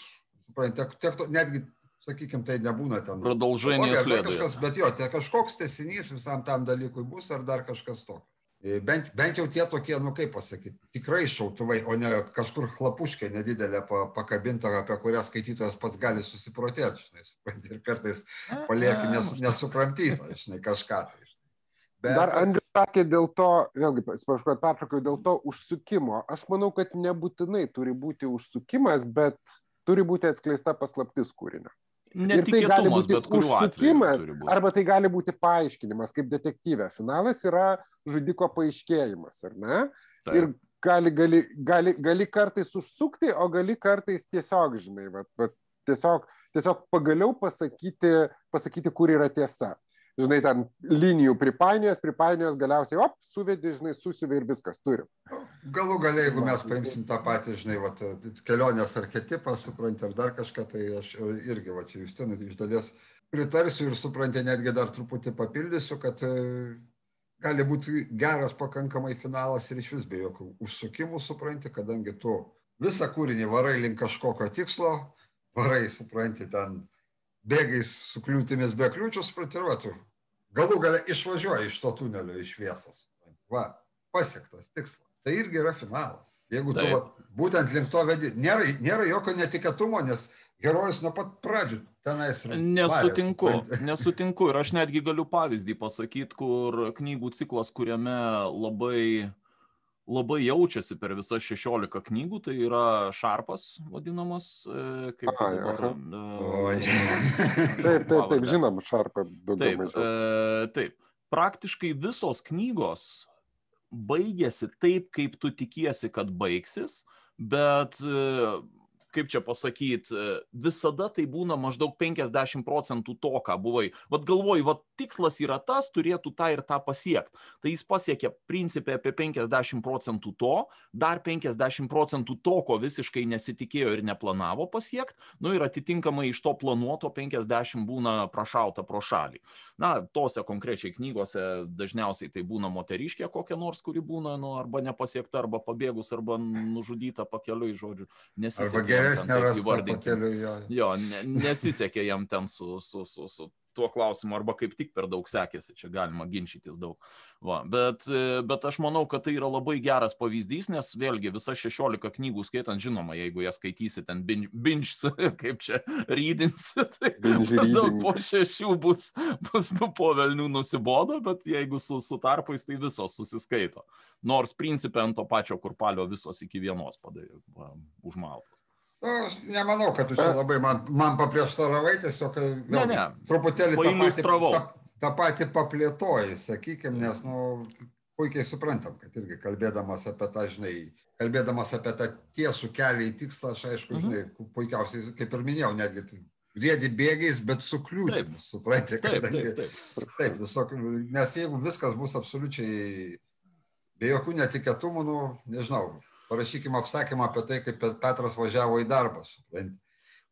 tiek, tiek, netgi, sakykime, tai nebūna ten.
Pradalžainės
kažkas, bet jo, tai kažkoks tesinys visam tam dalykui bus ar dar kažkas tokio. E, bent, bent jau tie tokie, nu kaip pasakyti, tikrai šautuvai, o ne kažkur chlapuškė nedidelė pakabinta, apie kurią skaitytojas pats gali susiprotėti, žinai, ir kartais palieki nes, nesukramtytą, žinai, kažką. Tai.
Bet... Dar Andrius sakė dėl to, vėlgi, atsiprašau, kad pertraukiau, dėl to užsukimo. Aš manau, kad nebūtinai turi būti užsukimas, bet turi būti atskleista paslaptis kūrinio. Ir tai gali būti užsukimas, būti. arba tai gali būti paaiškinimas, kaip detektyvė. Finalas yra žudiko paaiškėjimas, ar ne? Taip. Ir gali, gali, gali, gali kartais užsukti, o gali kartais tiesiog, žinai, va, va, tiesiog, tiesiog pagaliau pasakyti, pasakyti, kur yra tiesa žinai, ten linijų pripainijos, pripainijos, galiausiai, op, suvedi, žinai, susivė ir viskas turim.
Galų galiai, jeigu mes paimsim tą patį, žinai, vat, kelionės archetipą, supranti, ar dar kažką, tai aš irgi, va, čia Justinai iš dalies pritarsiu ir supranti, netgi dar truputį papildysiu, kad e, gali būti geras pakankamai finalas ir iš vis be jokių užsukimų, supranti, kadangi tu visą kūrinį varai link kažkokio tikslo, varai, supranti, ten bėgais su kliūtimis be kliūčių, supranti, va, tu galų gale išvažiuoja iš to tunelio iš šviesos. Va, pasiektas tikslas. Tai irgi yra finalas. Jeigu tu va, būtent link to vedi, nėra, nėra jokio netikėtumo, nes herojus nuo pat pradžių tenais.
Nesutinku, varės, nesutinku. Ir aš netgi galiu pavyzdį pasakyti, kur knygų ciklas, kuriame labai labai jaučiasi per visas 16 knygų, tai yra šarpas vadinamas, e, kaip Ai, dabar.
E, taip, taip, taip, žinom, šarpą daugiau.
Taip, e, taip, praktiškai visos knygos baigėsi taip, kaip tu tikiesi, kad baigsis, bet kaip čia pasakyti, visada tai būna maždaug 50 procentų to, ką buvai. Vat galvoju, vat tikslas yra tas, turėtų tą ir tą pasiekti. Tai jis pasiekė principė apie 50 procentų to, dar 50 procentų to, ko visiškai nesitikėjo ir neplanavo pasiekti, nu ir atitinkamai iš to planuoto 50 būna prašauta pro šalį. Na, tose konkrečiai knygose dažniausiai tai būna moteriškė kokia nors, kuri būna, nu, arba nepasiekta, arba pabėgus, arba nužudyta pakeliui, žodžiu,
nesisekė geresnė rasta pakeliui jo.
Jo, ne, nesisekė jam ten su, su, su, su tuo klausimu, arba kaip tik per daug sekėsi, čia galima ginčytis daug. Va, bet, bet aš manau, kad tai yra labai geras pavyzdys, nes vėlgi visa 16 knygų skaitant, žinoma, jeigu jas skaitysi ten binge, kaip čia rydinsi, tai maždaug po šešių bus, bus nu po velnių nusibodo, bet jeigu su, su tarpais, tai visos susiskaito. Nors principė ant to pačio kurpalio visos iki vienos padarė, užmaltos.
Nu, nemanau, kad tu čia labai man, man paprieštaravai, tiesiog vėl,
ne, ne.
truputėlį tą patį, tą, tą patį paplėtoji, sakykime, nes nu, puikiai suprantam, kad irgi kalbėdamas apie tą, žinai, kalbėdamas apie tą tiesų kelią į tikslą, aš aišku, mhm. žinai, puikiausiai, kaip ir minėjau, netgi riedi bėgiais, bet su kliūtimis, suprantate,
kad taip, taip, taip.
taip visok, nes jeigu viskas bus absoliučiai be jokių netikėtumų, nu, nežinau, parašykime apsakymą apie tai, kaip Petras važiavo į darbą. Supranti.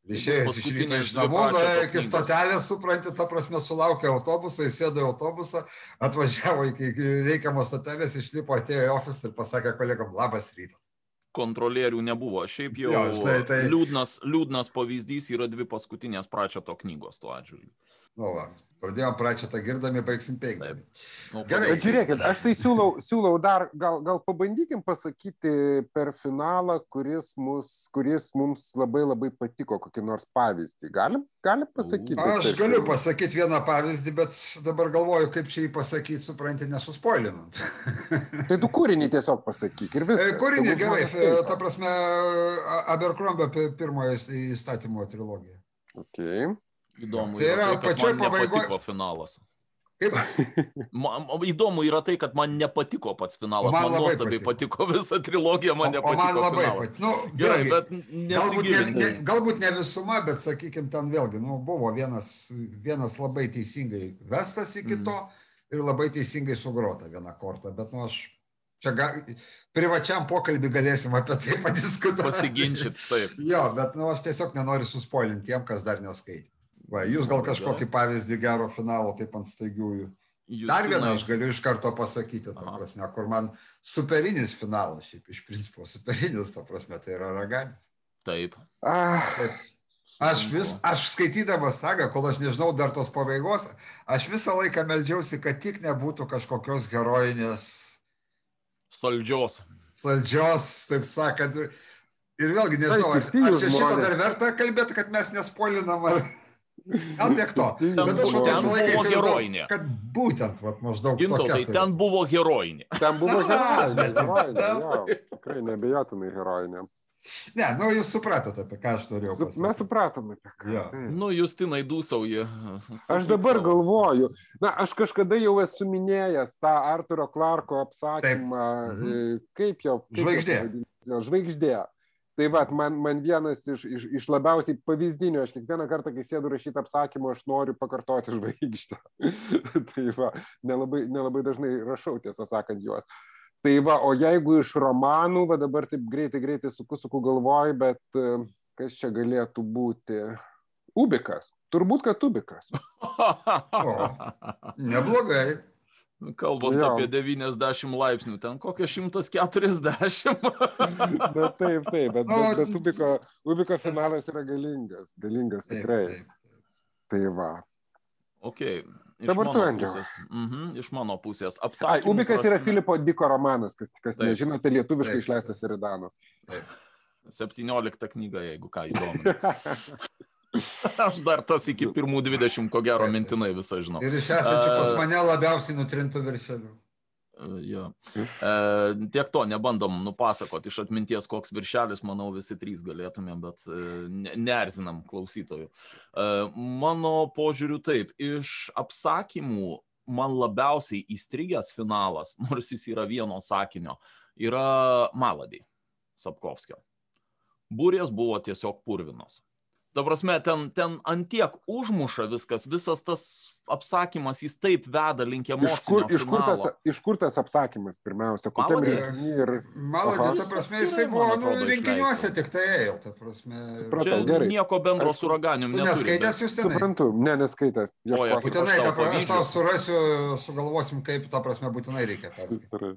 Išėjęs iš ryto iš namų, nuėjo iki stotelės, supranti, ta prasme, sulaukė autobusą, įsėdo į autobusą, atvažiavo iki reikiamos stotelės, išlipo, atėjo į ofisą ir pasakė kolegom, labas rytas.
Kontrolierių nebuvo. Šiaip jau jo, štai, tai... liūdnas, liūdnas pavyzdys yra dvi paskutinės pračio to knygos tuo atžvilgiu.
Nu, va, Pradėjom pračią tą girdami, baigsim peikdami.
Nu, Gerai. Bet žiūrėkit, aš tai siūlau, siūlau dar, gal, gal pabandykim pasakyti per finalą, kuris, mus, kuris mums labai labai patiko, kokį nors pavyzdį. Galim, galim pasakyti?
Aš galiu pasakyti vieną pavyzdį, bet dabar galvoju, kaip čia jį pasakyti, supranti, nesuspoilinant.
tai tu kūrinį tiesiog pasakyk ir viskas.
E, kūrinį gerai, ta prasme, Abercrombie pirmojo įstatymo trilogija.
Okay.
Įdomu.
Tai yra tai, pačioj pabaigoje.
finalas. Kaip? Man, įdomu yra tai, kad man nepatiko pats finalas. Man, man nuostabiai patiko. patiko visa trilogija, man nepatiko. O man labai patiko.
Nu, Gerai, vėlgi, bet galbūt ne, ne, galbūt ne visuma, bet sakykime, ten vėlgi nu, buvo vienas, vienas labai teisingai vestas iki mm. to ir labai teisingai sugrota vieną kortą. Bet nu, aš čia ga, privačiam pokalbį galėsim apie tai padiskutuoti.
Pasiginčyti, taip.
jo, bet nu, aš tiesiog nenoriu suspoilinti tiem, kas dar neskaitė. Va, jūs gal kažkokį pavyzdį gero finalo taip ant staigiųjų. Jūs Dar vieną aš galiu iš karto pasakyti, ta prasme, kur man superinis finalas, šiaip iš principo superinis, ta prasme, tai yra raganis.
Taip.
Ah. Taip. Aš vis, aš skaitydamas sagą, kol aš nežinau dar tos pabaigos, aš visą laiką meldžiausi, kad tik nebūtų kažkokios herojinės.
Saldžios.
Saldžios, taip sakant. Ir vėlgi nežinau, ar, ar čia šito dar verta kalbėti, kad mes nespolinam. Ar... Gal tiek to.
Ten Bet aš ten buvo herojinė.
Kad būtent, vat, maždaug.
Gintautai, ten buvo herojinė.
Ten buvo herojinė. herojinė jo, tikrai nebejotinai herojinė.
Ne, nu jūs supratote, apie ką aš norėjau pasakyti.
Mes supratome, apie ką. Ja.
Nu, Justinai dūsauji.
Aš dabar galvoju, na, aš kažkada jau esu minėjęs tą Arturo Clarko apsakymą, Taip. Mhm. kaip jo. Kaip
žvaigždė.
Jo, žvaigždė. Tai va, man, man vienas iš, iš, iš labiausiai pavyzdinių, aš kiekvieną kartą, kai sėdu rašyti apsakymą, aš noriu pakartoti žvaigždę. tai va, nelabai, nelabai dažnai rašau, tiesą sakant, juos. Tai va, o jeigu iš romanų, va dabar taip greitai, greitai suku, suku galvoj, bet e, kas čia galėtų būti? Ubikas. Turbūt, kad Ubikas.
o, neblogai.
Kalbant jo. apie 90 laipsnių, ten kokie 140.
bet taip, taip, bet, bet, bet Ubiko, Ubiko finalas yra galingas, galingas tikrai. Taip, taip. Tai va.
Ok. Iš
Dabar tu, Andriu.
Mhm, iš mano pusės.
Apsakymų Ai, Ubikas prasme... yra Filipo Diko romanas, kas, kas taip. nežinote, lietuviškai taip, išleistas Iridano.
17 knyga, jeigu ką įdomu. Aš dar tas iki pirmų 20, ko gero, mintinai visą žinau.
Ir iš esančių pas mane labiausiai nutrintų viršelių.
Jo. E, tiek to nebandom nupasakoti iš atminties, koks viršelis, manau, visi trys galėtumėm, bet e, ne, neerzinam klausytojų. E, mano požiūriu taip, iš apsakymų man labiausiai įstrigęs finalas, nors jis yra vieno sakinio, yra Maladai Sapkovskio. Būrės buvo tiesiog purvinos. Ta prasme, ten, ten antiek užmuša viskas, visas tas apsakymas, jis taip veda link emocijų.
Iš, kur, iš, kur tas, iš kur tas apsakymas pirmiausia? Kokiam
renginy ir... Malodė, ta prasme, jisai buvo nu, rinkiniuose tik tai ėjo, ta prasme.
Supratau, gerai. Nieko bendro aš, su raganium neturi.
Neskaitęs jūs ten?
Suprantu, ne, neskaitęs.
Būtinai, ta prasme, aš tau surasiu, sugalvosim, kaip, ta prasme, būtinai reikia perskaityti.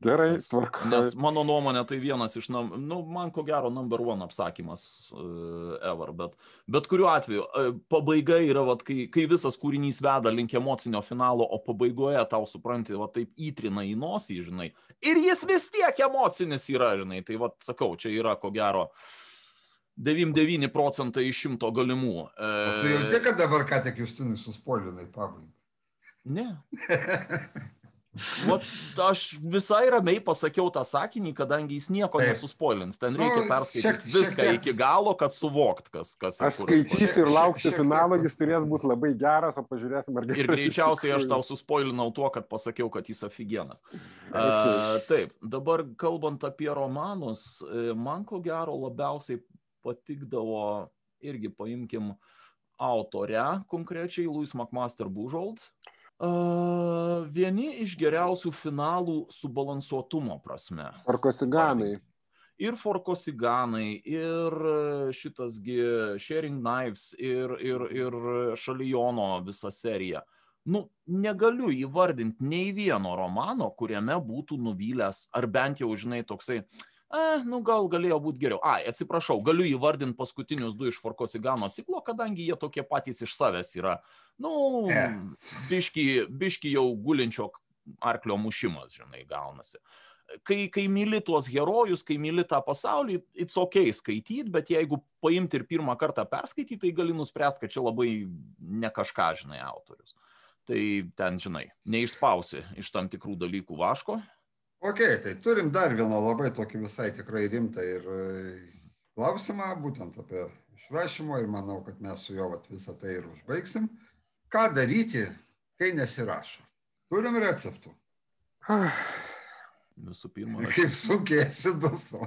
Gerai, tvarka.
Nes mano nuomonė tai vienas iš, nu, man ko gero, number one apsakymas uh, ever, bet, bet kuriuo atveju, uh, pabaiga yra, vat, kai, kai visas kūrinys veda link emocinio finalo, o pabaigoje tau supranti, va taip įtrina į nosį, žinai, ir jis vis tiek emocinis yra, žinai, tai va sakau, čia yra ko gero 99 procentai iš šimto galimų.
Uh, o tu jau tiek, kad dabar ką tik Justinui suspoilinai pabaigą?
Ne. Vat, aš visai ramiai pasakiau tą sakinį, kadangi jis nieko Taip. nesuspoilins. Ten reikia nu, perskaityti viską šiek iki galo, kad suvokt, kas. kas
aš skaitysiu ir lauksiu finalo, jis turės būti labai geras, o pažiūrėsim, ar geras.
Ir greičiausiai aš tau suspoilinau tuo, kad pasakiau, kad jis afigienas. Uh, taip, dabar kalbant apie romanus, e, man ko gero labiausiai patikdavo, irgi paimkim autorę, konkrečiai Louis McMaster Bujold. Uh, vieni iš geriausių finalų subalansuotumo prasme.
Forkosiganai.
Ir Forkosiganai, ir šitasgi Sharing Knives, ir, ir, ir Šalijono visa serija. Nu, negaliu įvardinti nei vieno romano, kuriame būtų nuvylęs, ar bent jau, žinai, toksai, uh, e, nu gal galėjo būti geriau. Ai, atsiprašau, galiu įvardinti paskutinius du iš Forkosigano ciklo, kadangi jie tokie patys iš savęs yra. Nu, yeah. biški, biški jau gulinčio arklio mušimas, žinai, gaunasi. Kai, kai myli tuos herojus, kai myli tą pasaulį, it's ok skaityti, bet jeigu paimti ir pirmą kartą perskaityti, tai gali nuspręsti, kad čia labai ne kažką, žinai, autorius. Tai ten, žinai, neišspausi iš tam tikrų dalykų vaško,
Ok, tai turim dar vieną labai tokį visai tikrai rimtą ir e, klausimą, būtent apie išrašymo ir manau, kad mes su juo visą tai ir užbaigsim. Ką daryti kai nesirašo. Turim receptų.
Visų pirma.
Rašyti. Kaip sunkiai atsiduso.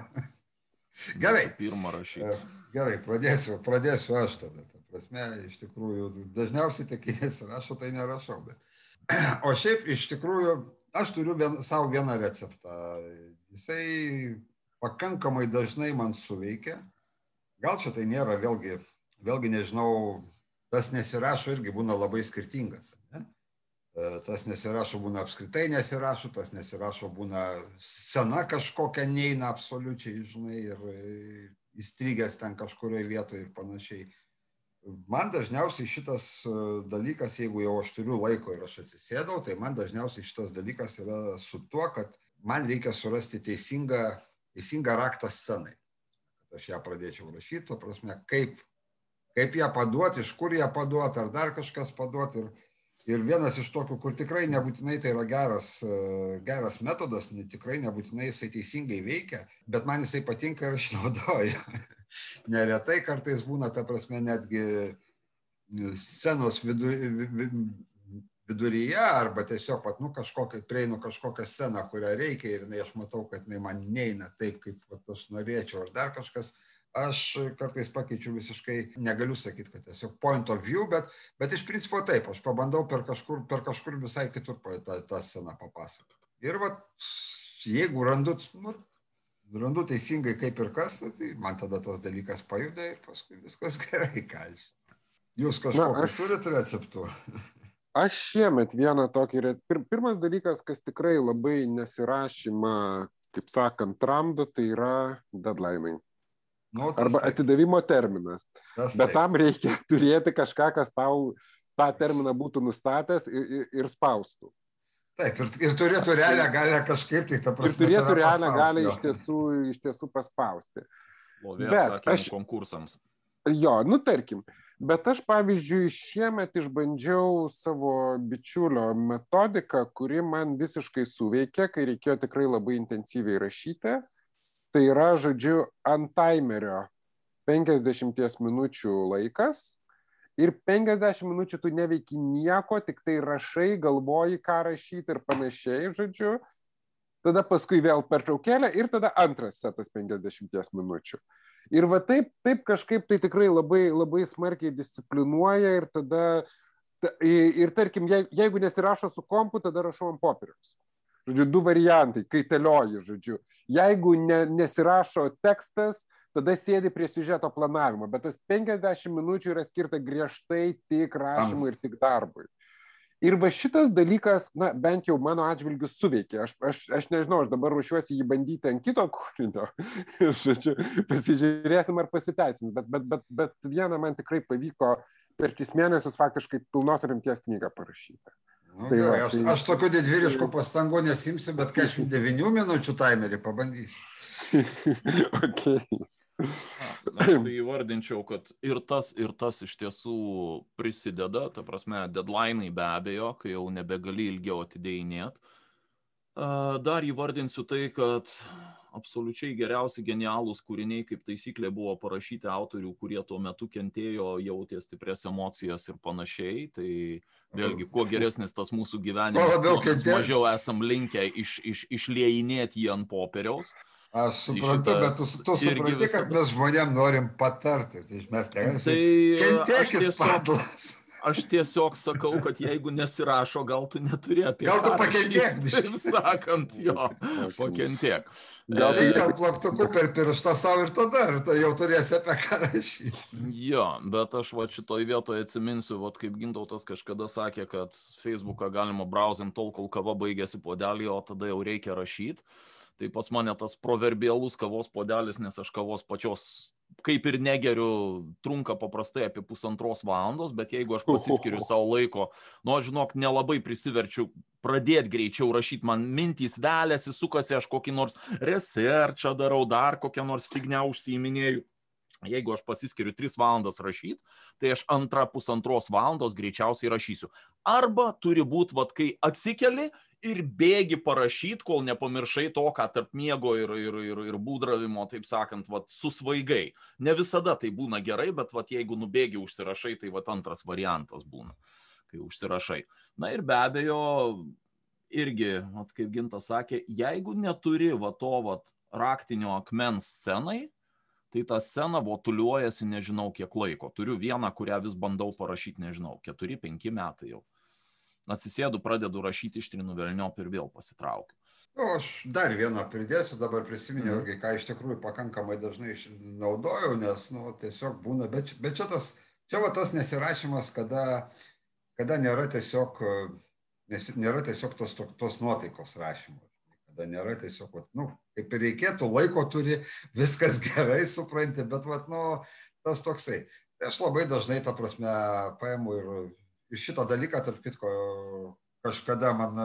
Gerai.
Visų pirma rašyti.
Gerai, pradėsiu, pradėsiu aš tada. Ta prasme, iš tikrųjų, dažniausiai tik nesirašo, tai nerašau. Bet... O šiaip, iš tikrųjų, aš turiu vien, savo vieną receptą. Jisai pakankamai dažnai man suveikia. Gal čia tai nėra, vėlgi, vėlgi nežinau, tas nesirašo irgi būna labai skirtingas. Ne? Tas nesirašo būna apskritai nesirašo, tas nesirašo būna scena kažkokia neina absoliučiai, žinai, ir įstrigęs ten kažkurioje vietoje ir panašiai. Man dažniausiai šitas dalykas, jeigu jau aš turiu laiko ir aš atsisėdau, tai man dažniausiai šitas dalykas yra su tuo, kad man reikia surasti teisingą teisingą raktą scenai. Kad aš ją pradėčiau rašyti, to prasme, kaip, kaip ją paduoti, iš kur ją paduoti, ar dar kažkas paduoti. Ir, ir vienas iš tokių, kur tikrai nebūtinai tai yra geras, geras metodas, ne, tikrai nebūtinai jisai teisingai veikia, bet man jisai patinka ir aš naudoju. Neretai kartais būna, ta prasme, netgi scenos vidu, viduryje arba tiesiog, pat, nu, kažkokią, prieinu kažkokią sceną, kurią reikia ir jinai, aš matau, kad jinai man neina taip, kaip pat, aš norėčiau, ar dar kažkas, aš kartais pakeičiu visiškai, negaliu sakyti, kad tiesiog point of view, bet, bet iš principo taip, aš pabandau per kažkur, per kažkur visai kitur tą, tą sceną papasakoti. Ir va, jeigu randu, nu, randu teisingai kaip ir kas, nu, tai man tada tas dalykas pajuda ir paskui viskas gerai, ką aš. Jūs kažkokiu aš... turite receptų?
Aš šiemet vieną tokį, pir, pirmas dalykas, kas tikrai labai nesirašymą, kaip sakant, tramdo, tai yra deadline. Nu, Arba taip. atidavimo terminas. Tas Bet taip. tam reikia turėti kažką, kas tau tą terminą būtų nustatęs ir, ir, ir spaustų.
Taip, ir, ir turėtų realią galę kažkaip tai tą
prasme. Ir turėtų realią galę iš tiesų, iš tiesų paspausti.
Lovė, aš konkursams.
Jo, nu tarkim. Bet aš, pavyzdžiui, šiemet išbandžiau savo bičiulio metodiką, kuri man visiškai suveikė, kai reikėjo tikrai labai intensyviai rašyti. Tai yra, žodžiu, ant timerio 50 minučių laikas ir 50 minučių tu neveiki nieko, tik tai rašai, galvoji, ką rašyti ir panašiai, žodžiu. Tada paskui vėl pertraukėlė ir tada antras setas 50 minučių. Ir va taip, taip kažkaip tai tikrai labai, labai smarkiai disciplinuoja ir tada, ir tarkim, jeigu nesirašo su kompu, tada rašau ant popieriaus. Žodžiu, du variantai, kai telioji, žodžiu. Jeigu ne, nesirašo tekstas, tada sėdi prie siužeto planavimo, bet tas 50 minučių yra skirta griežtai tik rašymui ir tik darbui. Ir va šitas dalykas, na, bent jau mano atžvilgiu suveikė. Aš, aš, aš nežinau, aš dabar ruošiuosi jį bandyti ant kito kūrinio. Žodžiu, pasižiūrėsim, ar pasiteisins. Bet, bet, bet, bet vieną man tikrai pavyko per tris mėnesius faktiškai pilnos rimties knygą parašyti.
Nu, tai gerai, va, aš, tai... aš tokių didvyriškų pastangų nesimsiu, bet 49 minučių timerį pabandysiu.
okay.
Aš tai įvardinčiau, kad ir tas, ir tas iš tiesų prisideda, ta prasme, deadline'ai be abejo, kai jau nebegali ilgiau atidėjinėt. Dar įvardinsiu tai, kad absoliučiai geriausi genialūs kūriniai, kaip taisyklė, buvo parašyti autorių, kurie tuo metu kentėjo, jautė stiprias emocijas ir panašiai. Tai vėlgi, kuo geresnis tas mūsų gyvenimas, tuo mažiau esam linkę iš, iš, išliejinėti jį ant popieriaus.
Aš suprantu, bet tu, tu supranti, visa... kad mes žmonėm norim patarti. Tai mes negalim.
Tai kentėkit tiesiog... padlas. Aš tiesiog sakau, kad jeigu nesirašo, gal tu neturi apie
gal tu pakentėk.
Taip sakant, jo, pakentėk.
Gal tai gal plaktuku per pirštą savo ir tada, ir tai jau turėsi apie ką rašyti.
Jo, bet aš va šitoj vietoje atsiminsiu, va kaip Gintautas kažkada sakė, kad Facebooką galima browsint tol, kol kava baigėsi podelį, o tada jau reikia rašyti tai pas mane tas proverbialus kavos podelis, nes aš kavos pačios kaip ir negeriu, trunka paprastai apie pusantros valandos, bet jeigu aš pasiskiriu savo laiko, nu, žinok, nelabai prisiverčiu pradėti greičiau rašyti, man mintys velėsi, sukasi, aš kokį nors researchą darau, dar kokią nors fignią užsiiminėjau. Jeigu aš pasiskiriu 3 valandas rašyti, tai aš antrą pusantros valandos greičiausiai rašysiu. Arba turi būti, vad, kai atsikeli ir bėgi parašyt, kol nepamiršai to, ką tarp miego ir, ir, ir, ir būdravimo, taip sakant, vat, susvaigai. Ne visada tai būna gerai, bet vat, jeigu nubėgi užsirašai, tai vat, antras variantas būna. kai užsirašai. Na ir be abejo, irgi, at, kaip Gintas sakė, jeigu neturi va to va, raktinio akmens scenai, tai ta scena votuliuojasi nežinau kiek laiko. Turiu vieną, kurią vis bandau parašyti, nežinau, 4-5 metai jau. Atsisėdu, pradedu rašyti, ištrinu vėlniop ir vėl pasitraukiu.
Nu, aš dar vieną pridėsiu, dabar prisiminiau, mm. ką iš tikrųjų pakankamai dažnai naudojau, nes nu, tiesiog būna, bet, bet čia tas, čia va tas nesirašymas, kada, kada nėra tiesiog, nes, nėra tiesiog tos, tos nuotaikos rašymo. Kada nėra tiesiog, vat, nu, kaip ir reikėtų, laiko turi, viskas gerai supranti, bet vat, nu, tas toksai. Aš labai dažnai, ta prasme, paimu ir, ir šitą dalyką, tarp kitko, kažkada man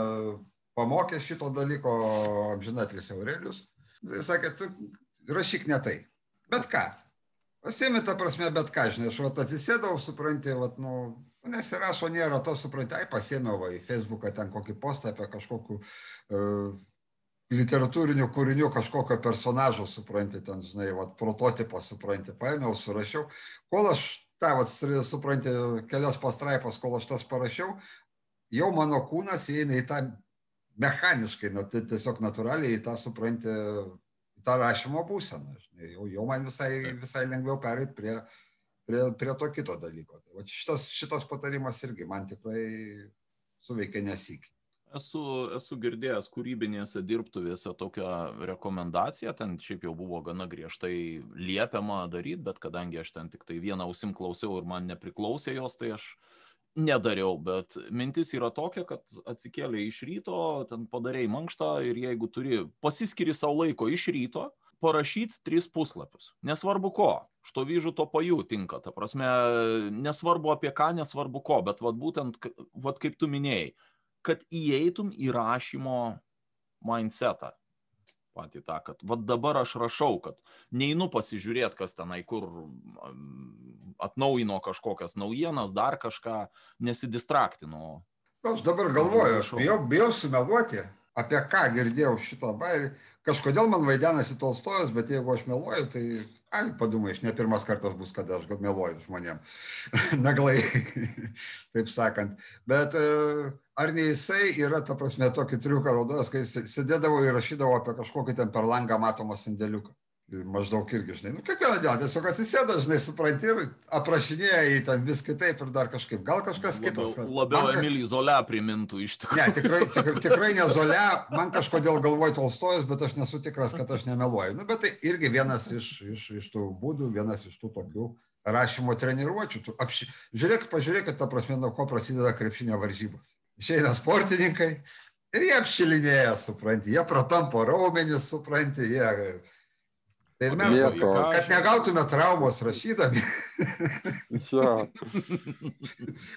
pamokė šito dalyko amžinatlis Aurelius. Jis sakė, tu rašyk ne tai. Bet ką. Pasėmė tą prasme, bet ką, žinai, aš vat, atsisėdau, supranti, vat, nu, nesirašo, nėra to, supranti, ai, pasėmiau va, į Facebooką ten kokį postą apie kažkokiu uh, literatūrinių kūrinių, kažkokio personažo, supranti, ten, žinai, vat, prototipą, supranti, paėmiau, surašiau. Kol aš tą, vat, supranti, kelias pastraipas, kol aš tas parašiau, jau mano kūnas įeina į tą mechaniškai, nu, tai tiesiog natūraliai tą supranti, tą rašymo būseną. Žinai, jau, jau man visai, visai lengviau perėti prie, prie, prie to kito dalyko. Tai, va, šitas, šitas patarimas irgi man tikrai suveikia nesikį.
Esu, esu girdėjęs kūrybinėse dirbtuvėse tokią rekomendaciją, ten šiaip jau buvo gana griežtai liepiama daryti, bet kadangi aš ten tik tai vieną ausim klausiau ir man nepriklausė jos, tai aš nedariau, bet mintis yra tokia, kad atsikėlė iš ryto, ten padarėjai mankštą ir jeigu turi, pasiskiri savo laiko iš ryto, parašyti tris puslapius. Nesvarbu ko, štovyžų to pajų tinka, ta prasme, nesvarbu apie ką, nesvarbu ko, bet vat būtent, vat kaip tu minėjai, kad įeitum į rašymo mindsetą patį tą, kad vad dabar aš rašau, kad neinu pasižiūrėti, kas tenai kur atnaujino kažkokias naujienas, dar kažką, nesidistraktinu.
Aš dabar galvoju, aš bijau, bijau sumeluoti, apie ką girdėjau šitą bairį. Kažkodėl man vaidenasi Tolstojus, bet jeigu aš meluoju, tai, ai, padumai, aš ne pirmas kartas bus, kada aš meluoju žmonėm. Naglai, taip sakant. Bet uh, ar ne jisai yra, ta prasme, tokį triuką naudojęs, kai sėdėdavo ir rašydavo apie kažkokį ten per langą matomą sandėliuką. Maždaug irgi, žinai, nu kiekvieną dieną tiesiog atsisėda, žinai, supranti ir aprašinėja į ten vis kitaip ir dar kažkaip, gal kažkas
labiau,
kitas.
Labiau man, Emilį Zolę primintų iš tikrųjų.
Ne, tikrai, tikrai, tikrai ne Zolę, man kažkodėl galvoj Tolstojus, bet aš nesu tikras, kad aš nemeluoju. Nu, bet tai irgi vienas iš, iš, iš tų būdų, vienas iš tų tokių rašymo treniruočių. Tu apši... Žiūrėk, pažiūrėkit, ta prasme, nuo ko prasideda krepšinio varžybos išeina sportininkai ir jie apšilinėja, supranti, jie pratampo raumenis, supranti, jie... Tai ir mes, Lieto. kad negautume traumos rašydami,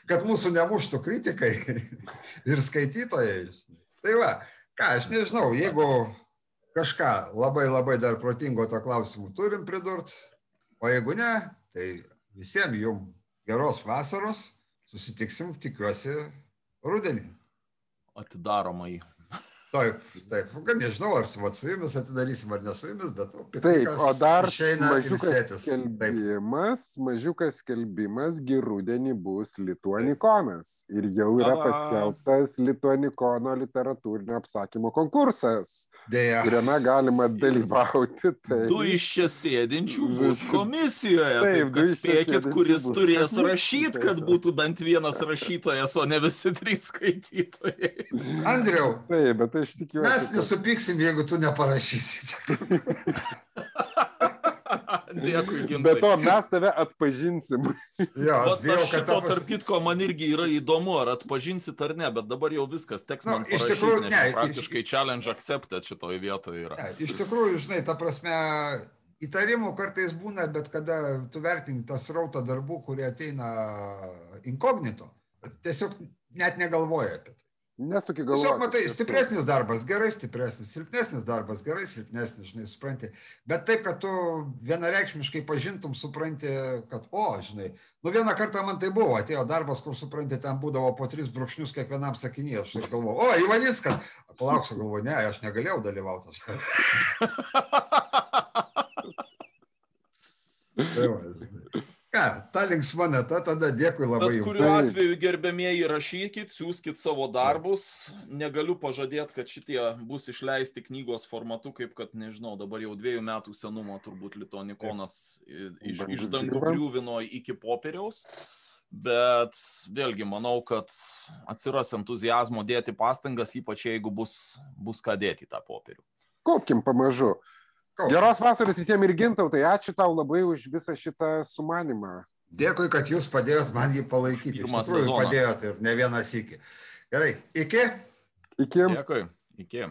kad mūsų nemuštų kritikai ir skaitytojai. Tai va, ką, aš nežinau, jeigu kažką labai labai dar protingo to klausimu turim pridurt, o jeigu ne, tai visiems jums geros vasaros, susitiksim, tikiuosi, rudenį.
Atidaromai.
Taip, taip, gan nežinau, ar su, su jumis atidarysim ar ne su jumis, bet nu,
taip, o dar mažiukas skelbimas, mažiukas skelbimas, girudenį bus Lituanikonas ir jau yra paskelbtas Lituanikono literatūrinio apsakymo konkursas, Deja. kuriame galima dalyvauti.
Tai... Du iš čia sėdinčių bus komisijoje, taip, taip spėkit, kuris turės rašyti, kad būtų bent vienas rašytojas, o ne visi trys skaitytojai.
Andriau.
Taip, bet aš tikiuosi.
Mes nesupyksim, jeigu tu neparašysi.
Dėkui, Gintai.
Bet to mes tave atpažinsim.
Jo, aš bijau,
kad to, tarp kitko, man irgi yra įdomu, ar atpažinsit ar ne, bet dabar jau viskas, teks nu, man
iš tikrųjų, ne,
praktiškai iš... challenge accepted šitoje vietoje yra.
Ne, iš tikrųjų, žinai, ta prasme, įtarimų kartais būna, bet kada tu vertini tą srautą darbų, kurie ateina inkognito, tiesiog net negalvoja apie tai.
Nesuki galvos.
Tiesiog matai, stipresnis darbas, gerai stipresnis, silpnesnis darbas, gerai silpnesnis, žinai, supranti. Bet taip, kad tu vienareikšmiškai pažintum, supranti, kad, o, žinai, nu vieną kartą man tai buvo, atėjo darbas, kur, supranti, ten būdavo po tris brūkšnius kiekvienam sakinyje. Aš galvoju, o, Ivanickas, palauksiu, galvoju, ne, aš negalėjau dalyvauti. tai va, žinai. Ką, ta linksma nata, tada dėkui labai.
Bet kuriuo atveju gerbėmieji rašykit, siūskit savo darbus. Negaliu pažadėti, kad šitie bus išleisti knygos formatu, kaip kad, nežinau, dabar jau dviejų metų senumo turbūt Litonikonas iš, iš dangų griūvino iki popieriaus. Bet vėlgi manau, kad atsiras entuzijazmo dėti pastangas, ypač jeigu bus, bus ką dėti tą popierių.
Kopkim pamažu. Geros vasaros visiems ir gintautai, ačiū tau labai už visą šitą sumanimą.
Dėkui, kad jūs padėjot man jį palaikyti. Pirmą sezoną. Padėjot ir ne vienas iki. Gerai, iki.
Iki.
Dėkui, iki.